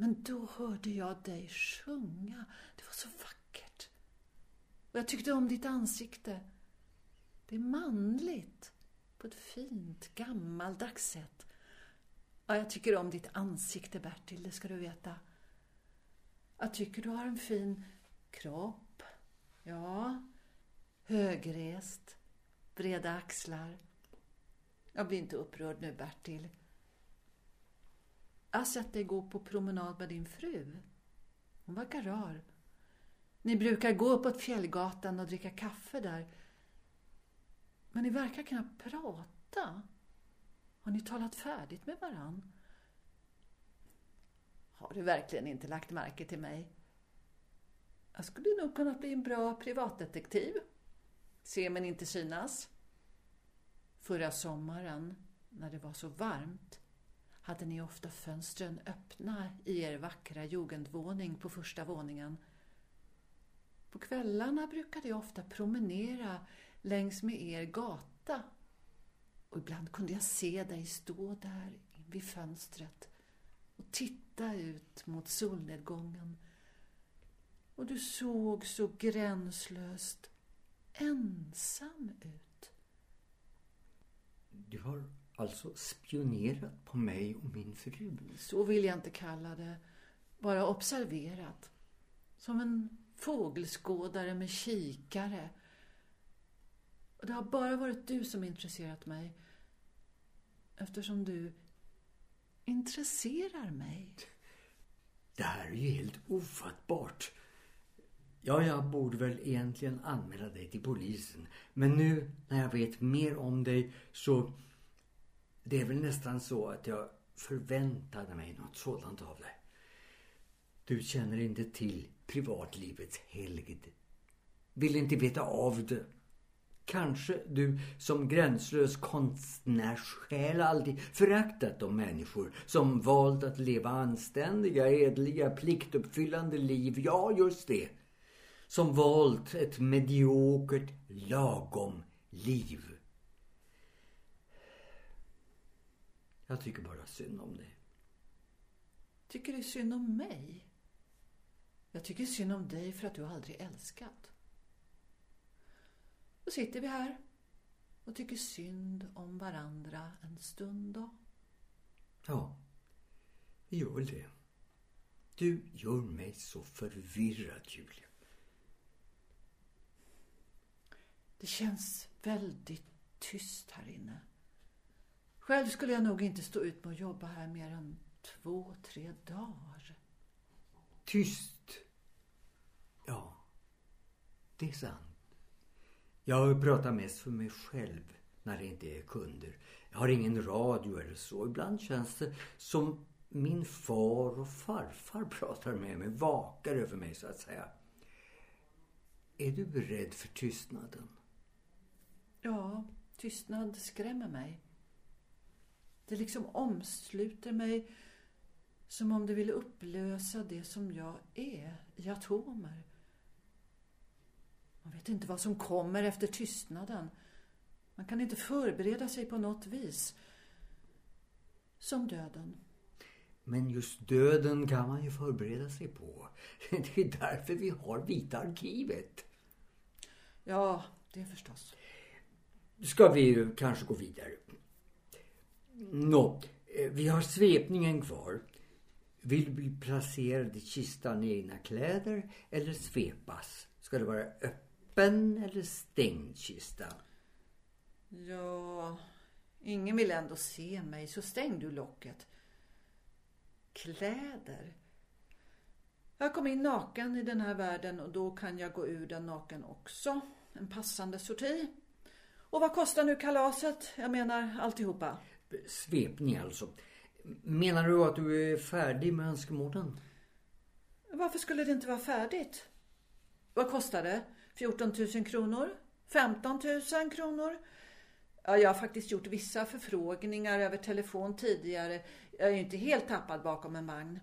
Men då hörde jag dig sjunga. Det var så vackert. Och jag tyckte om ditt ansikte. Det är manligt. På ett fint, gammaldags sätt. Ja, jag tycker om ditt ansikte, Bertil, det ska du veta. Jag tycker du har en fin kropp. Ja, högrest, breda axlar. Jag blir inte upprörd nu, Bertil. Alltså Jag har sett dig gå på promenad med din fru. Hon verkar rar. Ni brukar gå uppåt Fjällgatan och dricka kaffe där. Men ni verkar knappt prata. Har ni talat färdigt med varann? Har du verkligen inte lagt märke till mig? Jag skulle nog kunna bli en bra privatdetektiv. Se men inte synas. Förra sommaren, när det var så varmt, hade ni ofta fönstren öppna i er vackra jugendvåning på första våningen. På kvällarna brukade jag ofta promenera längs med er gata och ibland kunde jag se dig stå där vid fönstret och titta ut mot solnedgången. Och du såg så gränslöst ensam ut. Du har alltså spionerat på mig och min fru? Så vill jag inte kalla det. Bara observerat. Som en fågelskådare med kikare. Och det har bara varit du som intresserat mig. Eftersom du intresserar mig. Det här är ju helt ofattbart. Ja, jag borde väl egentligen anmäla dig till polisen. Men nu när jag vet mer om dig så... Det är väl nästan så att jag förväntade mig något sådant av dig. Du känner inte till privatlivets helgd. Vill inte veta av det. Kanske du som gränslös konstnärssjäl alltid föraktat de människor som valt att leva anständiga, edliga, pliktuppfyllande liv. Ja, just det. Som valt ett mediokert, lagom liv. Jag tycker bara synd om dig. Tycker du synd om mig? Jag tycker synd om dig för att du aldrig älskat. Då sitter vi här och tycker synd om varandra en stund då. Ja, vi gör väl det. Du gör mig så förvirrad, Julia. Det känns väldigt tyst här inne. Själv skulle jag nog inte stå ut med att jobba här mer än två, tre dagar. Tyst. Ja, det är sant. Jag pratar mest för mig själv när det inte är kunder. Jag har ingen radio eller så. Ibland känns det som min far och farfar pratar med mig, vakar över mig så att säga. Är du beredd för tystnaden? Ja, tystnad skrämmer mig. Det liksom omsluter mig som om det ville upplösa det som jag är i atomer. Man vet inte vad som kommer efter tystnaden. Man kan inte förbereda sig på något vis. Som döden. Men just döden kan man ju förbereda sig på. Det är därför vi har Vita arkivet. Ja, det förstås. Ska vi kanske gå vidare? Nå, eh, vi har svepningen kvar. Vill du bli placerad i kistan i egna kläder eller svepas? Ska det vara öppen eller stängd kista? Ja, ingen vill ändå se mig, så stäng du locket. Kläder. Jag kom in naken i den här världen och då kan jag gå ur den naken också. En passande sorti. Och vad kostar nu kalaset? Jag menar alltihopa. Svepning alltså. Menar du att du är färdig med önskemålen? Varför skulle det inte vara färdigt? Vad kostar det? 14 000 kronor? 15 000 kronor. Ja, jag har faktiskt gjort vissa förfrågningar över telefon tidigare. Jag är ju inte helt tappad bakom en vagn.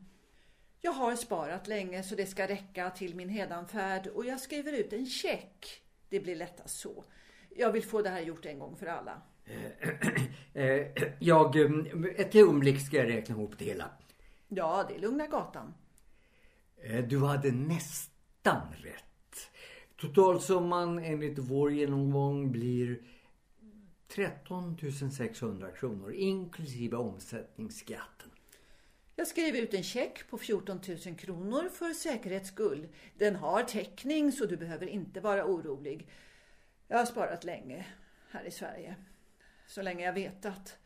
Jag har sparat länge så det ska räcka till min hedanfärd och jag skriver ut en check. Det blir lättast så. Jag vill få det här gjort en gång för alla. Eh, jag, eh, ett ögonblick ska jag räkna ihop det hela. Ja, det är Lugna Gatan. Eh, du hade nästan rätt. Totalsumman enligt vår genomgång blir 13 600 kronor inklusive omsättningsskatten. Jag skriver ut en check på 14 000 kronor för säkerhets skull. Den har täckning så du behöver inte vara orolig. Jag har sparat länge här i Sverige. Så länge jag vetat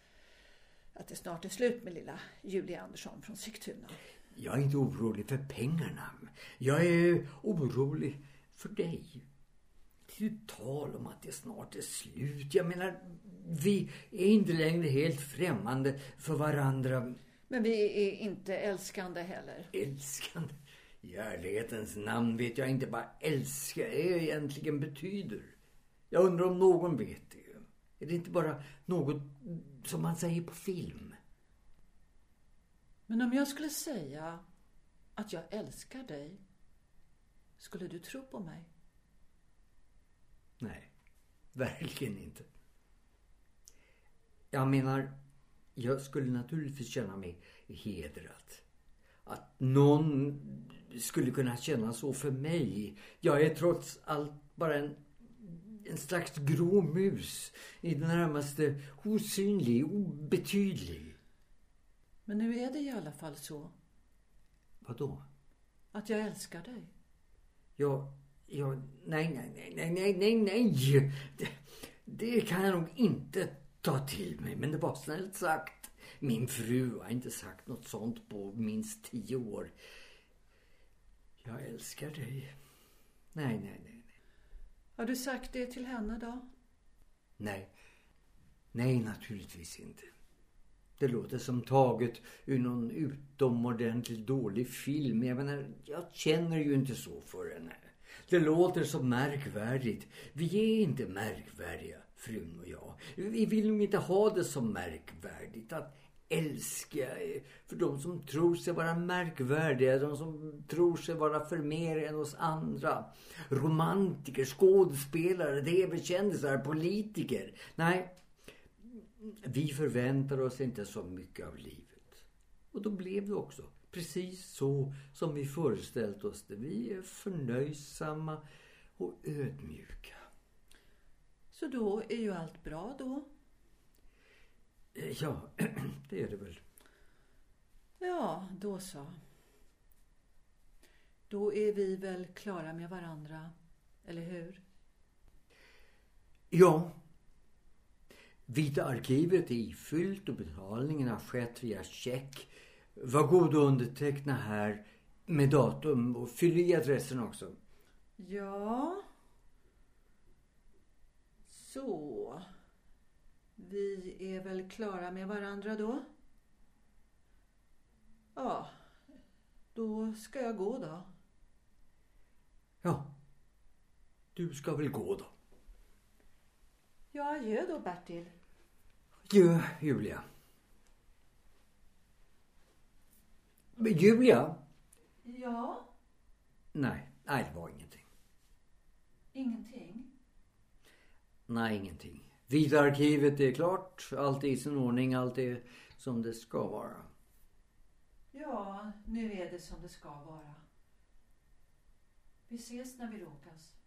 att det snart är slut med lilla Julia Andersson från Sigtuna. Jag är inte orolig för pengarna. Jag är orolig för dig. Det är ju tal om att det snart är slut. Jag menar, vi är inte längre helt främmande för varandra. Men vi är inte älskande heller. Älskande? I ärlighetens namn vet jag inte vad älska egentligen betyder. Jag undrar om någon vet det. Är det inte bara något som man säger på film? Men om jag skulle säga att jag älskar dig, skulle du tro på mig? Nej, verkligen inte. Jag menar, jag skulle naturligtvis känna mig hedrad. Att någon skulle kunna känna så för mig. Jag är trots allt bara en, en slags grå mus. I det närmaste osynlig, obetydlig. Men nu är det i alla fall så. Vadå? Att jag älskar dig. Ja, ja, nej, nej, nej, nej, nej, nej. Det, det kan jag nog inte ta till mig, men det var snällt sagt. Min fru har inte sagt något sånt på minst tio år. Jag älskar dig. Nej, nej, nej. Har du sagt det till henne då? Nej. Nej, naturligtvis inte. Det låter som taget ur någon utomordentligt dålig film. Jag menar, jag känner ju inte så för henne. Det låter så märkvärdigt. Vi är inte märkvärdiga, frun och jag. Vi vill nog inte ha det så märkvärdigt. Att älska för de som tror sig vara märkvärdiga. De som tror sig vara för mer än oss andra. Romantiker, skådespelare, tv-kändisar, politiker. Nej, vi förväntar oss inte så mycket av livet. Och då blev det också precis så som vi föreställt oss det. Vi är förnöjsamma och ödmjuka. Så då är ju allt bra då? Ja, det är det väl. Ja, då så. Då är vi väl klara med varandra, eller hur? Ja. Vita arkivet är ifyllt och betalningen har skett via check. Var god och underteckna här med datum och fyll i adressen också. Ja. Så. Vi är väl klara med varandra då? Ja. Då ska jag gå då. Ja. Du ska väl gå då. Ja, adjö då Bertil. Adjö, Julia. Men Julia? Ja, Nej, nej det var ingenting. ingenting. Nej, ingenting. Vita arkivet är klart. Allt är i sin ordning. Allt är som det ska vara. Ja, nu är det som det ska vara. Vi ses när vi råkas.